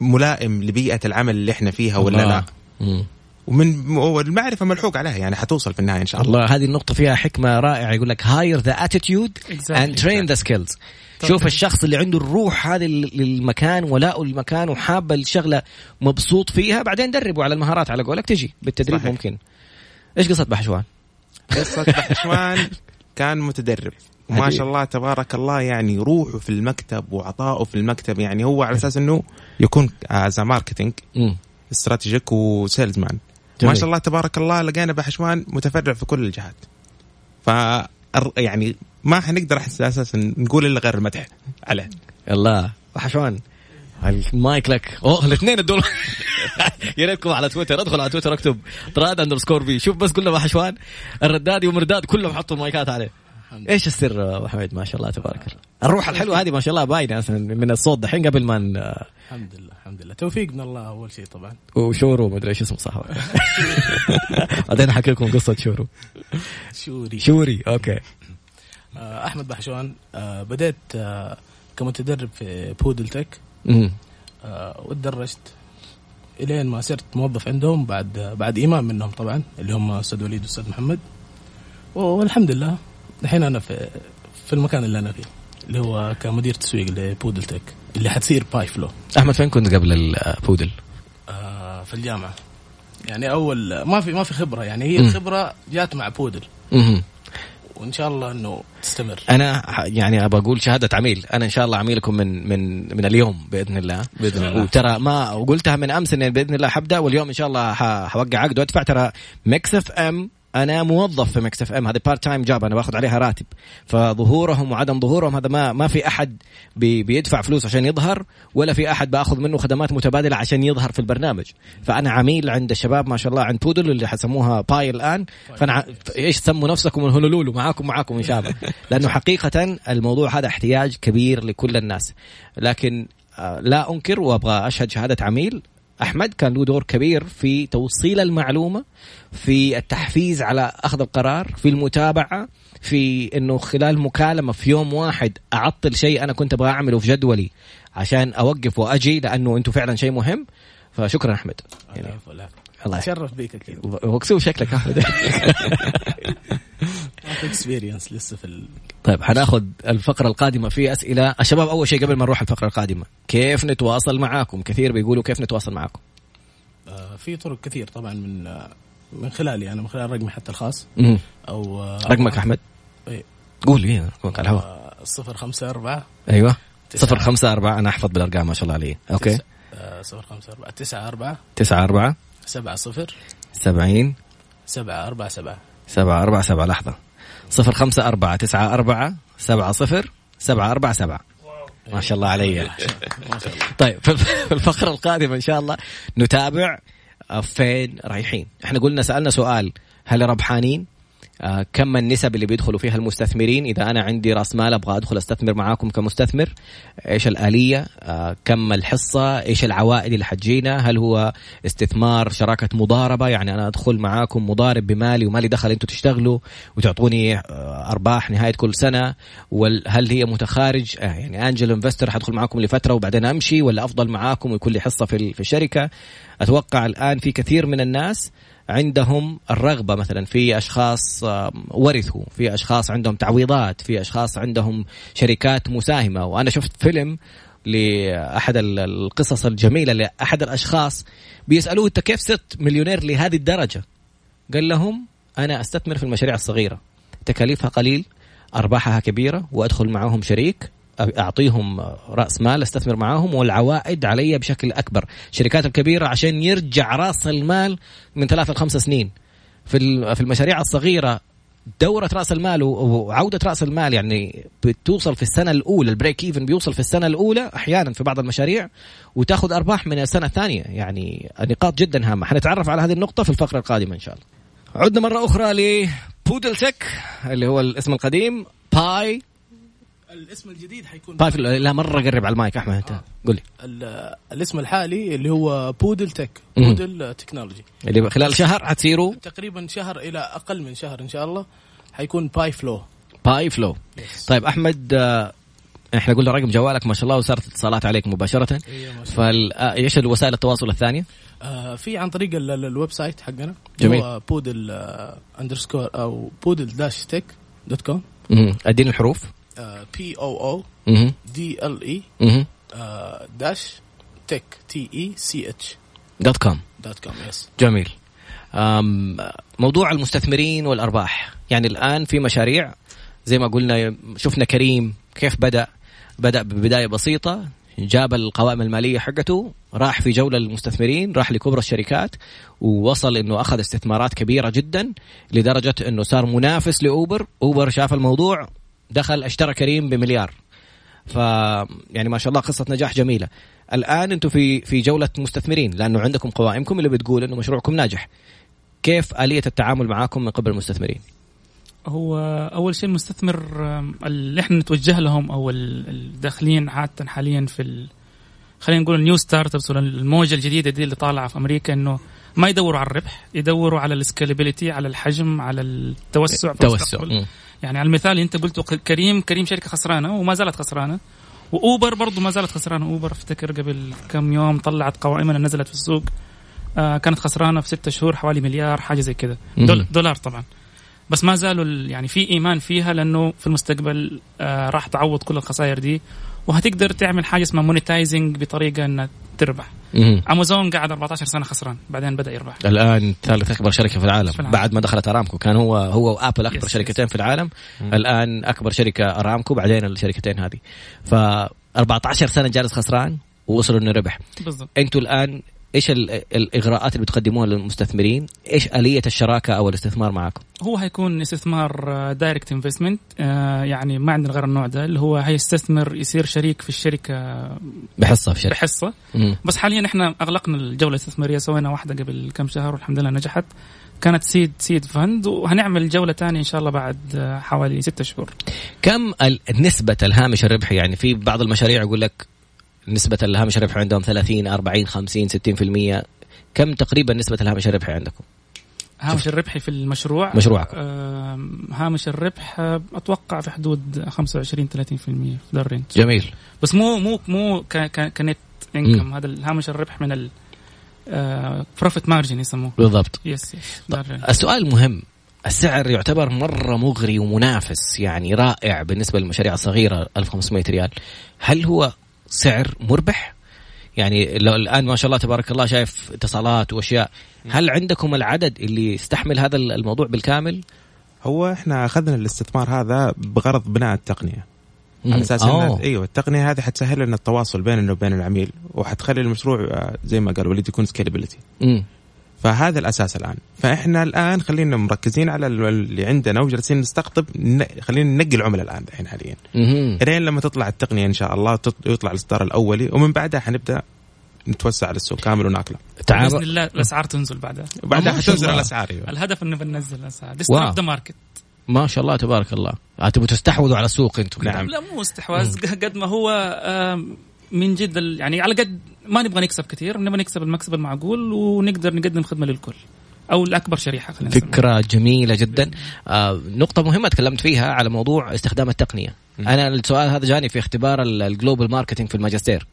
Speaker 2: ملائم لبيئة العمل اللي إحنا فيها ولا
Speaker 1: الله.
Speaker 2: لا
Speaker 1: مم.
Speaker 2: ومن والمعرفه ملحوق عليها يعني حتوصل في النهاية إن شاء الله
Speaker 1: الله هذه النقطة فيها حكمة رائعة يقول لك hire the attitude
Speaker 3: Exactly.
Speaker 1: and train the skills
Speaker 3: طبعاً.
Speaker 1: شوف الشخص اللي عنده الروح هذه لل- للمكان ولاؤه للمكان وحابة الشغلة مبسوط فيها بعدين دربه على المهارات على قولك تجي بالتدريب
Speaker 2: صحيح.
Speaker 1: ممكن إيش قصة بحشوان؟
Speaker 2: قصة بحشوان كان متدرب ما. شاء الله تبارك الله يعني روحه في المكتب وعطائه في المكتب يعني هو على أساس إنه يكون as marketing
Speaker 1: مم.
Speaker 2: strategic و sales
Speaker 1: man.
Speaker 2: ما شاء الله تبارك الله لقينا بحشوان متفرع في كل الجهات ف يعني ما حنقدر على أساس نقول إلا غير المدح عليه.
Speaker 1: الله بحشوان المايك لك. أوه الاثنين الدول. [LAUGHS] يا ريتكم على تويتر. ادخل على تويتر اكتب طراد underscore b شوف بس كلهم بحشوان الردادي ومرداد كلهم حطوا مايكات عليه. إيش السر أبو حميد؟ ما شاء الله تبارك الله. الروح الحلوة هذه ما شاء الله باينة أصلا من الصوت دحين قبل ما ن-
Speaker 4: الحمد لله الحمد لله. توفيق من الله أول شيء طبعا.
Speaker 1: وشورو مدري إيش اسمه صح [LAUGHS] بعدين أحكي لكم قصة شورو
Speaker 4: شوري.
Speaker 1: شوري okay.
Speaker 4: آه، أحمد بحشوان آه، بديت آه، كمتدرب في بودل tech. وتدرجت إلين ما صرت موظف عندهم بعد بعد إمام منهم طبعا اللي هم أستاذ وليد واستاذ محمد. والحمد لله. الحين أنا في في المكان اللي أنا فيه اللي هو كمدير تسويق لبودل tech اللي حتصير Payflow.
Speaker 1: أحمد فين كنت قبل البودل؟
Speaker 4: آه، في الجامعة. يعني اول ما في ما في خبرة يعني هي
Speaker 1: مم.
Speaker 4: الخبره جات مع بودل.
Speaker 1: مهم.
Speaker 4: وإن شاء الله إنه تستمر.
Speaker 1: أنا يعني أبى أقول شهادة عميل. أنا إن شاء الله عميلكم من من من اليوم بإذن الله.
Speaker 2: بإذن الله.
Speaker 1: وترى ما وقلتها من أمس ان بإذن الله حبدأ واليوم إن شاء الله حوقع عقد وأدفع. ترى Mix FM أنا موظف في Mix FM هذه part time job أنا باخذ عليها راتب. فظهورهم وعدم ظهورهم هذا ما ما في أحد بي بيدفع فلوس عشان يظهر ولا في أحد بأخذ منه خدمات متبادلة عشان يظهر في البرنامج. فأنا عميل عند الشباب ما شاء الله عند بودل اللي حسموها باي الآن. فأنا إيش سموا نفسكم؟ من هونولولو معاكم معاكم إن شاء الله. [LAUGHS] لأنه حقيقة الموضوع هذا احتياج كبير لكل الناس. لكن آه، لا أنكر وأبغى أشهد شهادة عميل. أحمد كان له دور كبير في توصيل المعلومة في التحفيز على أخذ القرار في المتابعة في إنه خلال مكالمة في يوم واحد أعطل شيء أنا كنت أبغى أعمله في جدولي عشان أوقف وأجي لأنه أنتم فعلا شيء مهم. فشكرا أحمد. يعني. الله.
Speaker 4: اتشرف بيك أكيد
Speaker 1: مكسوف شكلك
Speaker 4: أحمد. [LAUGHS] في اكسبيرينس لسه في ال...
Speaker 1: طيب حناخذ الفقرة القادمة في أسئلة. الشباب أول شيء قبل ما نروح الفقرة القادمة كيف نتواصل معاكم؟ كثير بيقولوا كيف نتواصل معاكم؟
Speaker 4: آه، في طرق كثير طبعا من آه، من خلالي أنا من خلال رقمي حتى الخاص.
Speaker 1: مم.
Speaker 4: أو آه،
Speaker 1: رقمك أحمد؟
Speaker 4: إيه.
Speaker 1: قول لي رقمك على الهواء.
Speaker 4: صفر خمسة أربعة
Speaker 1: أيوة. صفر خمسة أربعة أنا أحفظ بالأرقام ما شاء الله علي. أوكي.
Speaker 4: آه، صفر خمسة أربعة تسعة أربعة
Speaker 1: تسعة أربعة
Speaker 4: سبعة صفر
Speaker 1: سبعين
Speaker 4: سبعة أربعة سبعة.
Speaker 1: سبعة أربعة سبعة. لحظة. صفر خمسة أربعة تسعة أربعة سبعة صفر سبعة أربعة سبعة. ما شاء الله علي. طيب في الفقرة القادمة إن شاء الله نتابع فين رايحين. إحنا قلنا سألنا سؤال هل ربحانين؟ كم النسب اللي بيدخلوا فيها المستثمرين؟ إذا أنا عندي رأس مال أبغى أدخل أستثمر معاكم كمستثمر إيش الآلية؟ آه، كم الحصة؟ إيش العوائد اللي حتجينا؟ هل هو استثمار شراكة مضاربة؟ يعني أنا أدخل معاكم مضارب بمالي ومالي دخل أنتم تشتغلوا وتعطوني آه، أرباح نهاية كل سنة وهل هي متخارج؟ آه، يعني انجل انفستر حدخل معاكم لفترة وبعدين أمشي ولا أفضل معاكم ويكون لي حصة في الشركة؟ أتوقع الآن في كثير من الناس عندهم الرغبة مثلا في أشخاص ورثوا في أشخاص عندهم تعويضات في أشخاص عندهم شركات مساهمة. وأنا شفت فيلم لأحد ال- القصص الجميلة لأحد الأشخاص بيسألوه أنت كيف صرت مليونير لهذه الدرجة؟ قال لهم أنا أستثمر في المشاريع الصغيرة تكاليفها قليل أرباحها كبيرة وأدخل معاهم شريك أعطيهم رأس مال أستثمر معاهم والعوائد علي بشكل أكبر. الشركات الكبيرة عشان يرجع رأس المال من ثلاث لخمس سنين. في في المشاريع الصغيرة دورة رأس المال وعودة رأس المال يعني بتوصل في السنة الأولى ال break even بيوصل في السنة الأولى أحيانا في بعض المشاريع وتاخذ أرباح من السنة الثانية. يعني نقاط جدا هامة. حنتعرف على هذه النقطة في الفقرة القادمة إن شاء الله. عدنا مرة أخرى لبودل tech اللي هو الاسم القديم باي
Speaker 4: الاسم الجديد حيكون
Speaker 1: Payف لا مرة قرب على المايك أحمد أنت قول لي.
Speaker 4: ال- الاسم الحالي اللي هو بودل
Speaker 1: tech.
Speaker 4: بودل technology.
Speaker 1: اللي خلال شهر حتصيروا؟
Speaker 4: تقريبا شهر إلى أقل من شهر إن شاء الله حيكون باي فلو.
Speaker 1: باي فلو. طيب أحمد آه، إحنا قلنا رقم جوالك ما شاء الله وصارت اتصالات عليك مباشرة.
Speaker 4: أيوه
Speaker 1: فال آه، إيش الوسائل التواصل الثانية؟
Speaker 4: آه في عن طريق ال- ال- ال website حقنا.
Speaker 1: جميل.
Speaker 4: هو بودل underscore أو بودل dash tech dot
Speaker 1: com. أديني الحروف.
Speaker 4: B
Speaker 1: O
Speaker 4: O. D L
Speaker 1: E.
Speaker 4: dash tech T E C H
Speaker 1: dot com
Speaker 4: dot com yes
Speaker 1: جميل. موضوع المستثمرين والأرباح. يعني الآن في مشاريع زي ما قلنا شفنا كريم كيف بدأ. بدأ ببداية بسيطة جاب القوائم المالية حقته راح في جولة للمستثمرين راح لكبرى الشركات ووصل إنه أخذ استثمارات كبيرة جدا لدرجة إنه صار منافس لأوبر. أوبر شاف الموضوع دخل اشترى كريم بمليار. ف يعني ما شاء الله قصة نجاح جميلة. الآن أنتم في في جولة مستثمرين لأنه عندكم قوائمكم اللي بتقول إنه مشروعكم ناجح. كيف آلية التعامل معاكم من قبل المستثمرين؟
Speaker 3: هو أول شيء المستثمر اللي إحنا نتوجه لهم أو ال- الداخلين عادة حاليا في ال... خلينا نقول ال new startups الموجة الجديدة دي اللي طالعة في أمريكا إنه ما يدوروا على الربح يدوروا على ال scalability على الحجم على التوسع في
Speaker 1: توسع
Speaker 3: المستقبل.
Speaker 1: مم.
Speaker 3: يعني على المثال انت قلته كريم كريم شركة خسرانة وما زالت خسرانة وأوبر برضو ما زالت خسرانة أوبر افتكر قبل كم يوم طلعت قوائمنا نزلت في السوق آه كانت خسرانة في ستة شهور حوالي مليار حاجة زي كذا. دول دولار طبعا بس ما زالوا ال- يعني في إيمان فيها لأنه في المستقبل آه راح تعوض كل الخسائر دي وهتقدر تعمل حاجة اسمها monetizing بطريقة إنها تربح.
Speaker 1: مم.
Speaker 3: امازون قعد 14 سنة خسران بعدين بدأ يربح.
Speaker 1: الآن ثالث أكبر شركة في العالم,
Speaker 3: في.
Speaker 1: بعد ما دخلت أرامكو كان هو هو وآبل أكبر
Speaker 3: yes،
Speaker 1: شركتين في العالم. الآن أكبر شركة أرامكو بعدين الشركتين هذه. ف 14 سنة جالس خسران ووصلوا إنه ربح.
Speaker 3: بالضبط.
Speaker 1: أنتوا الآن إيش ال- الإغراءات اللي بتقدموها للمستثمرين؟ إيش آلية الشراكة أو الاستثمار معكم؟
Speaker 3: هو هيكون استثمار direct investment يعني ما عندنا غير النوع ده اللي هو هيستثمر يصير شريك في الشركة
Speaker 1: بحصة في شركة
Speaker 3: بحصة
Speaker 1: مم.
Speaker 3: بس حاليا إحنا أغلقنا الجولة الاستثمارية سوينا واحدة قبل كم شهر والحمد لله نجحت كانت seed seed fund وهنعمل جولة ثانية إن شاء الله بعد آه، حوالي ستة شهور
Speaker 1: كم نسبة الهامش الربحي يعني في بعض المشاريع يقول لك نسبة الهامش الربحي عندهم 30 40 50 60% كم تقريبا نسبة الهامش الربحي عندكم؟
Speaker 3: هامش الربحي في المشروع؟
Speaker 1: مشروعكم.
Speaker 3: آم، هامش الربح آه، أتوقع في حدود 25 30% في ذا ال range
Speaker 1: جميل.
Speaker 3: بس مو مو مو كنت. انكم هذا الهامش الربح من ال profit margin يسموه.
Speaker 1: بالضبط.
Speaker 3: yes yes.
Speaker 1: السؤال المهم السعر يعتبر مرة مغري ومنافس يعني رائع بالنسبة للمشاريع الصغيرة 1500 ريال. هل هو سعر مربح؟ يعني لو الآن ما شاء الله تبارك الله شايف اتصالات وأشياء هل عندكم العدد اللي يستحمل هذا الموضوع بالكامل؟
Speaker 2: هو إحنا أخذنا الاستثمار هذا بغرض بناء التقنية على أساس ان
Speaker 1: أوه.
Speaker 2: أيوه التقنية هذه حتسهل لنا التواصل بيننا وبين العميل وحتخلي المشروع آه، زي ما قال وليد يكون سكيلابيلتي
Speaker 1: مم.
Speaker 2: فهذا الأساس الآن. فإحنا الآن خلينا مركزين على اللي عندنا وجالسين نستقطب خلينا ننقي العملاء الآن الحين حاليا. إلين لما تطلع التقنية إن شاء الله يطلع الإصدار الأولي ومن بعدها حنبدأ نتوسع على السوق كامل وناكله.
Speaker 3: بإذن
Speaker 1: تعامل
Speaker 3: الله الأسعار تنزل بعدها.
Speaker 1: شاء
Speaker 2: حتنزل. الأسعار أيوه.
Speaker 3: الهدف إنه بننزل
Speaker 1: الأسعار.
Speaker 3: disrupt the market
Speaker 1: ما شاء الله تبارك الله. آه، تبغوا تستحوذوا على السوق أنتم.
Speaker 2: نعم.
Speaker 3: لا مو استحواذ. قد ما هو من جد يعني على قد ما نبغى نكسب كثير نبغى نكسب المكسب المعقول ونقدر نقدم خدمة للكل. أو لاكبر شريحة خلينا.
Speaker 1: فكرة جميلة جدا. آه نقطة مهمة تكلمت فيها على موضوع استخدام التقنية. أنا السؤال هذا جاني في اختبار ال- ال global marketing في الماجستير.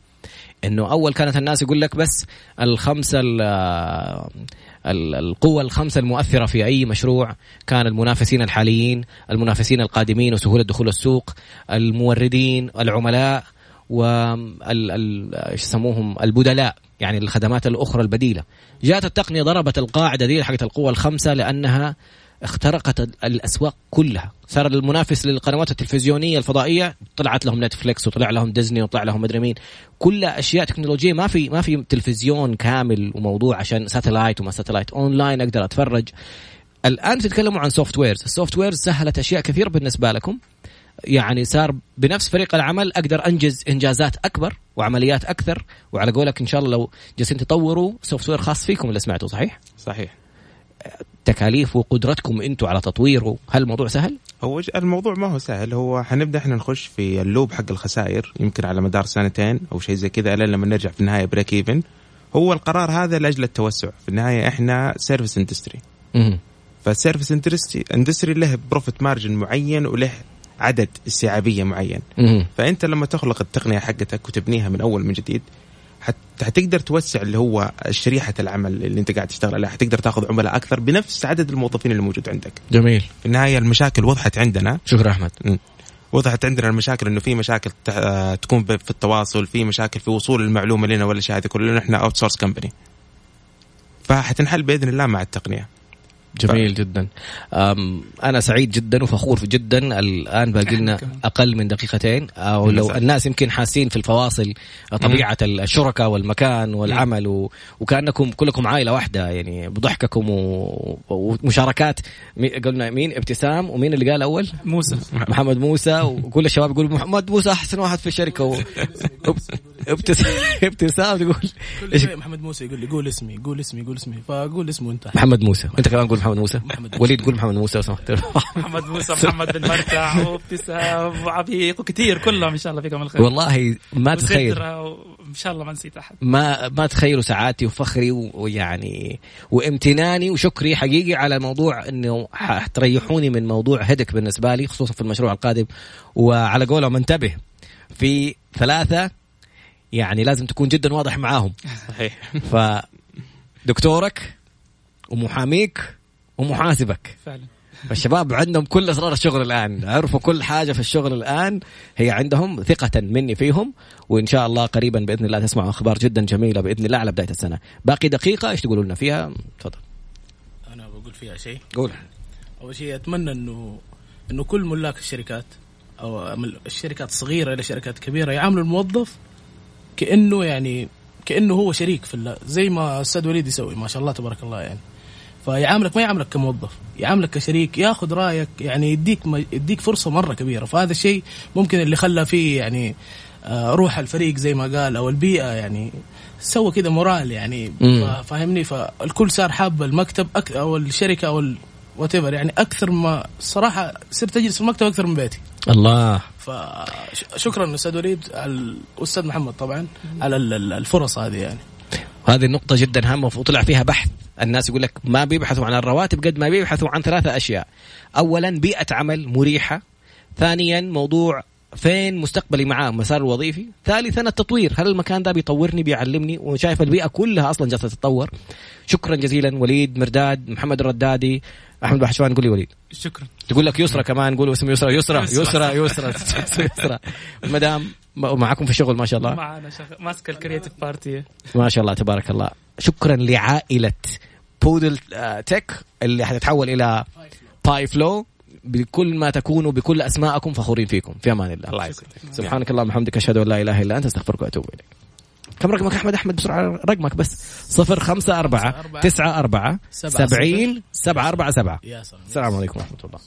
Speaker 1: إنه أول كانت الناس يقول لك بس الخمسه ال- آه، ال- القوة الخمسة المؤثرة في أي مشروع كان المنافسين الحاليين المنافسين القادمين وسهولة دخول السوق الموردين العملاء وال ال- إيش يسموهم؟ البدلاء يعني الخدمات الأخرى البديلة. جاءت التقنية ضربت القاعدة دي حقت القوى الخمسة لأنها اخترقت ال- الأسواق كلها. صار المنافس للقنوات التلفزيونية الفضائية طلعت لهم نتفليكس وطلع لهم ديزني وطلع لهم مدري مين. كلها أشياء تكنولوجية ما في ما في تلفزيون كامل وموضوع عشان satellite وما satellite. online أقدر أتفرج. الآن تتكلموا عن softwares ال softwares سهلت أشياء كثيرة بالنسبة لكم. يعني صار بنفس فريق العمل أقدر أنجز إنجازات أكبر وعمليات أكثر وعلى قولك إن شاء الله لو جالسين تطوروا software خاص فيكم اللي سمعته صحيح؟
Speaker 2: صحيح
Speaker 1: تكاليف وقدرتكم أنتم على تطويره هل الموضوع سهل؟
Speaker 2: هو الموضوع ما هو سهل هو حنبدأ إحنا نخش في ال loop حق الخسائر يمكن على مدار سنتين أو شيء زي كذا الين لما نرجع في النهاية break even هو القرار هذا لأجل التوسع في النهاية إحنا service industry.
Speaker 1: فال
Speaker 2: service industry industry له profit margin معين وله عدد استيعابية معين.
Speaker 1: مهم.
Speaker 2: فأنت لما تخلق التقنية حقتك وتبنيها من أول من جديد حت حتقدر توسع اللي هو شريحة العمل اللي أنت قاعد تشتغل عليها. حتقدر تاخذ عملاء أكثر بنفس عدد الموظفين اللي موجود عندك.
Speaker 1: جميل.
Speaker 2: في النهاية المشاكل وضحت عندنا.
Speaker 1: شكرا أحمد.
Speaker 2: وضحت عندنا المشاكل إنه في مشاكل آه، تكون في التواصل في مشاكل في وصول المعلومة لنا ولا شيء. هذه كلنا إحنا outsource company فحتنحل بإذن الله مع التقنية.
Speaker 1: جميل جدا. أم أنا سعيد جدا وفخور جدا. الآن باقي لنا. [LAUGHS] أقل من دقيقتين. أو لو. الناس يمكن حاسين في الفواصل طبيعة الشركاء والمكان والعمل و... وكأنكم كلكم عائلة واحدة يعني بضحككم و... ومشاركات. مي- قلنا مين؟ ابتسام. ومين اللي قال أول؟
Speaker 3: موسى.
Speaker 1: محمد موسى. وكل الشباب يقولوا محمد موسى أحسن واحد في الشركة. و... ابتسام ابتسام تقول
Speaker 4: محمد موسى يقول لي قول اسمي قول اسمي قول اسمي. فقول اسمه أنت.
Speaker 1: محمد موسى. أنت كمان قول محمد موسى. وليد قول محمد موسى لو سمحت
Speaker 3: محمد موسى محمد بن مرتع وابتسام وعبيق وكثير كلهم إن شاء الله فيكم الخير.
Speaker 1: والله ما تخيل.
Speaker 3: وإن شاء الله ما نسيت أحد.
Speaker 1: ما ما تخيلوا سعادتي وفخري ويعني وامتناني وشكري حقيقي على موضوع إنه حتريحوني من موضوع هدك بالنسبة لي خصوصا في المشروع القادم. وعلى قولهم انتبه في ثلاثة يعني لازم تكون جدا واضح معاهم.
Speaker 2: صحيح.
Speaker 1: فدكتورك ومحاميك ومحاسبك.
Speaker 3: فعلا.
Speaker 1: فالشباب عندهم كل اسرار الشغل الآن. عرفوا كل حاجة في الشغل الآن. هي عندهم ثقة مني فيهم. وإن شاء الله قريبا بإذن الله تسمعوا أخبار جدا جميلة بإذن الله على بداية السنة. باقي دقيقة. إيش تقولوا لنا فيها؟ تفضل.
Speaker 4: أنا بقول فيها شيء.
Speaker 1: قول.
Speaker 4: أول شيء أتمنى إنه إنه كل ملاك الشركات أو الشركات الصغيرة إلى شركات كبيرة يعاملوا الموظف كأنه يعني كأنه هو شريك في الله زي ما الاستاذ وليد يسوي. ما شاء الله تبارك الله يعني. فيعاملك ما يعاملك كموظف يعاملك كشريك ياخذ رأيك يعني يديك م- يديك فرصة مرة كبيرة. فهذا الشيء ممكن اللي خلى فيه يعني آه، روح الفريق زي ما قال أو البيئة يعني سوى كذا مورال يعني. فاهمني؟ فالكل صار حاب المكتب أك أو الشركة أو وات يعني أكثر ما الصراحه صرت أجلس في المكتب أكثر من بيتي.
Speaker 1: الله.
Speaker 4: فشكرا أستاذ وليد على الأستاذ محمد طبعا على ال- ال- الفرص هذه يعني.
Speaker 1: هذه النقطة جدا هامة وطلع فيها بحث. الناس يقول لك ما بيبحثوا عن الرواتب قد ما بيبحثوا عن ثلاثة أشياء. أولا بيئة عمل مريحة. ثانيا موضوع فين مستقبلي معاه مسار الوظيفي. ثالثا التطوير. هل المكان ده بيطورني بيعلمني؟ وشايف البيئة كلها أصلا جالسة تتطور. شكرا جزيلا وليد مرداد محمد الردادي أحمد بحشوان قول لي وليد.
Speaker 3: شكرا.
Speaker 1: تقول لك يسرى كمان قولوا اسم يسرى يسرى
Speaker 3: يسرى.
Speaker 1: يسرى يسرى مدام معكم في الشغل ما شاء الله.
Speaker 3: معنا شغ... ماسكه الكرياتيف بارتي
Speaker 1: ما شاء الله تبارك الله. شكرا لعائلة بودل آه، تك اللي حتتحول إلى باي فلو بكل ما تكونوا بكل أسماءكم فخورين فيكم. في أمان الله.
Speaker 2: الله يسعدك
Speaker 1: سبحانك اللهم وبحمدك أشهد أن لا إله إلا أنت أستغفرك وأتوب إليك. كم رقمك أحمد؟ أحمد بسرعة رقمك بس. صفر خمسة أربعة تسعة أربعة
Speaker 4: سبعة
Speaker 1: سبعين سبعة أربعة سبعة.
Speaker 4: يا سلام.
Speaker 1: السلام عليكم ورحمة الله.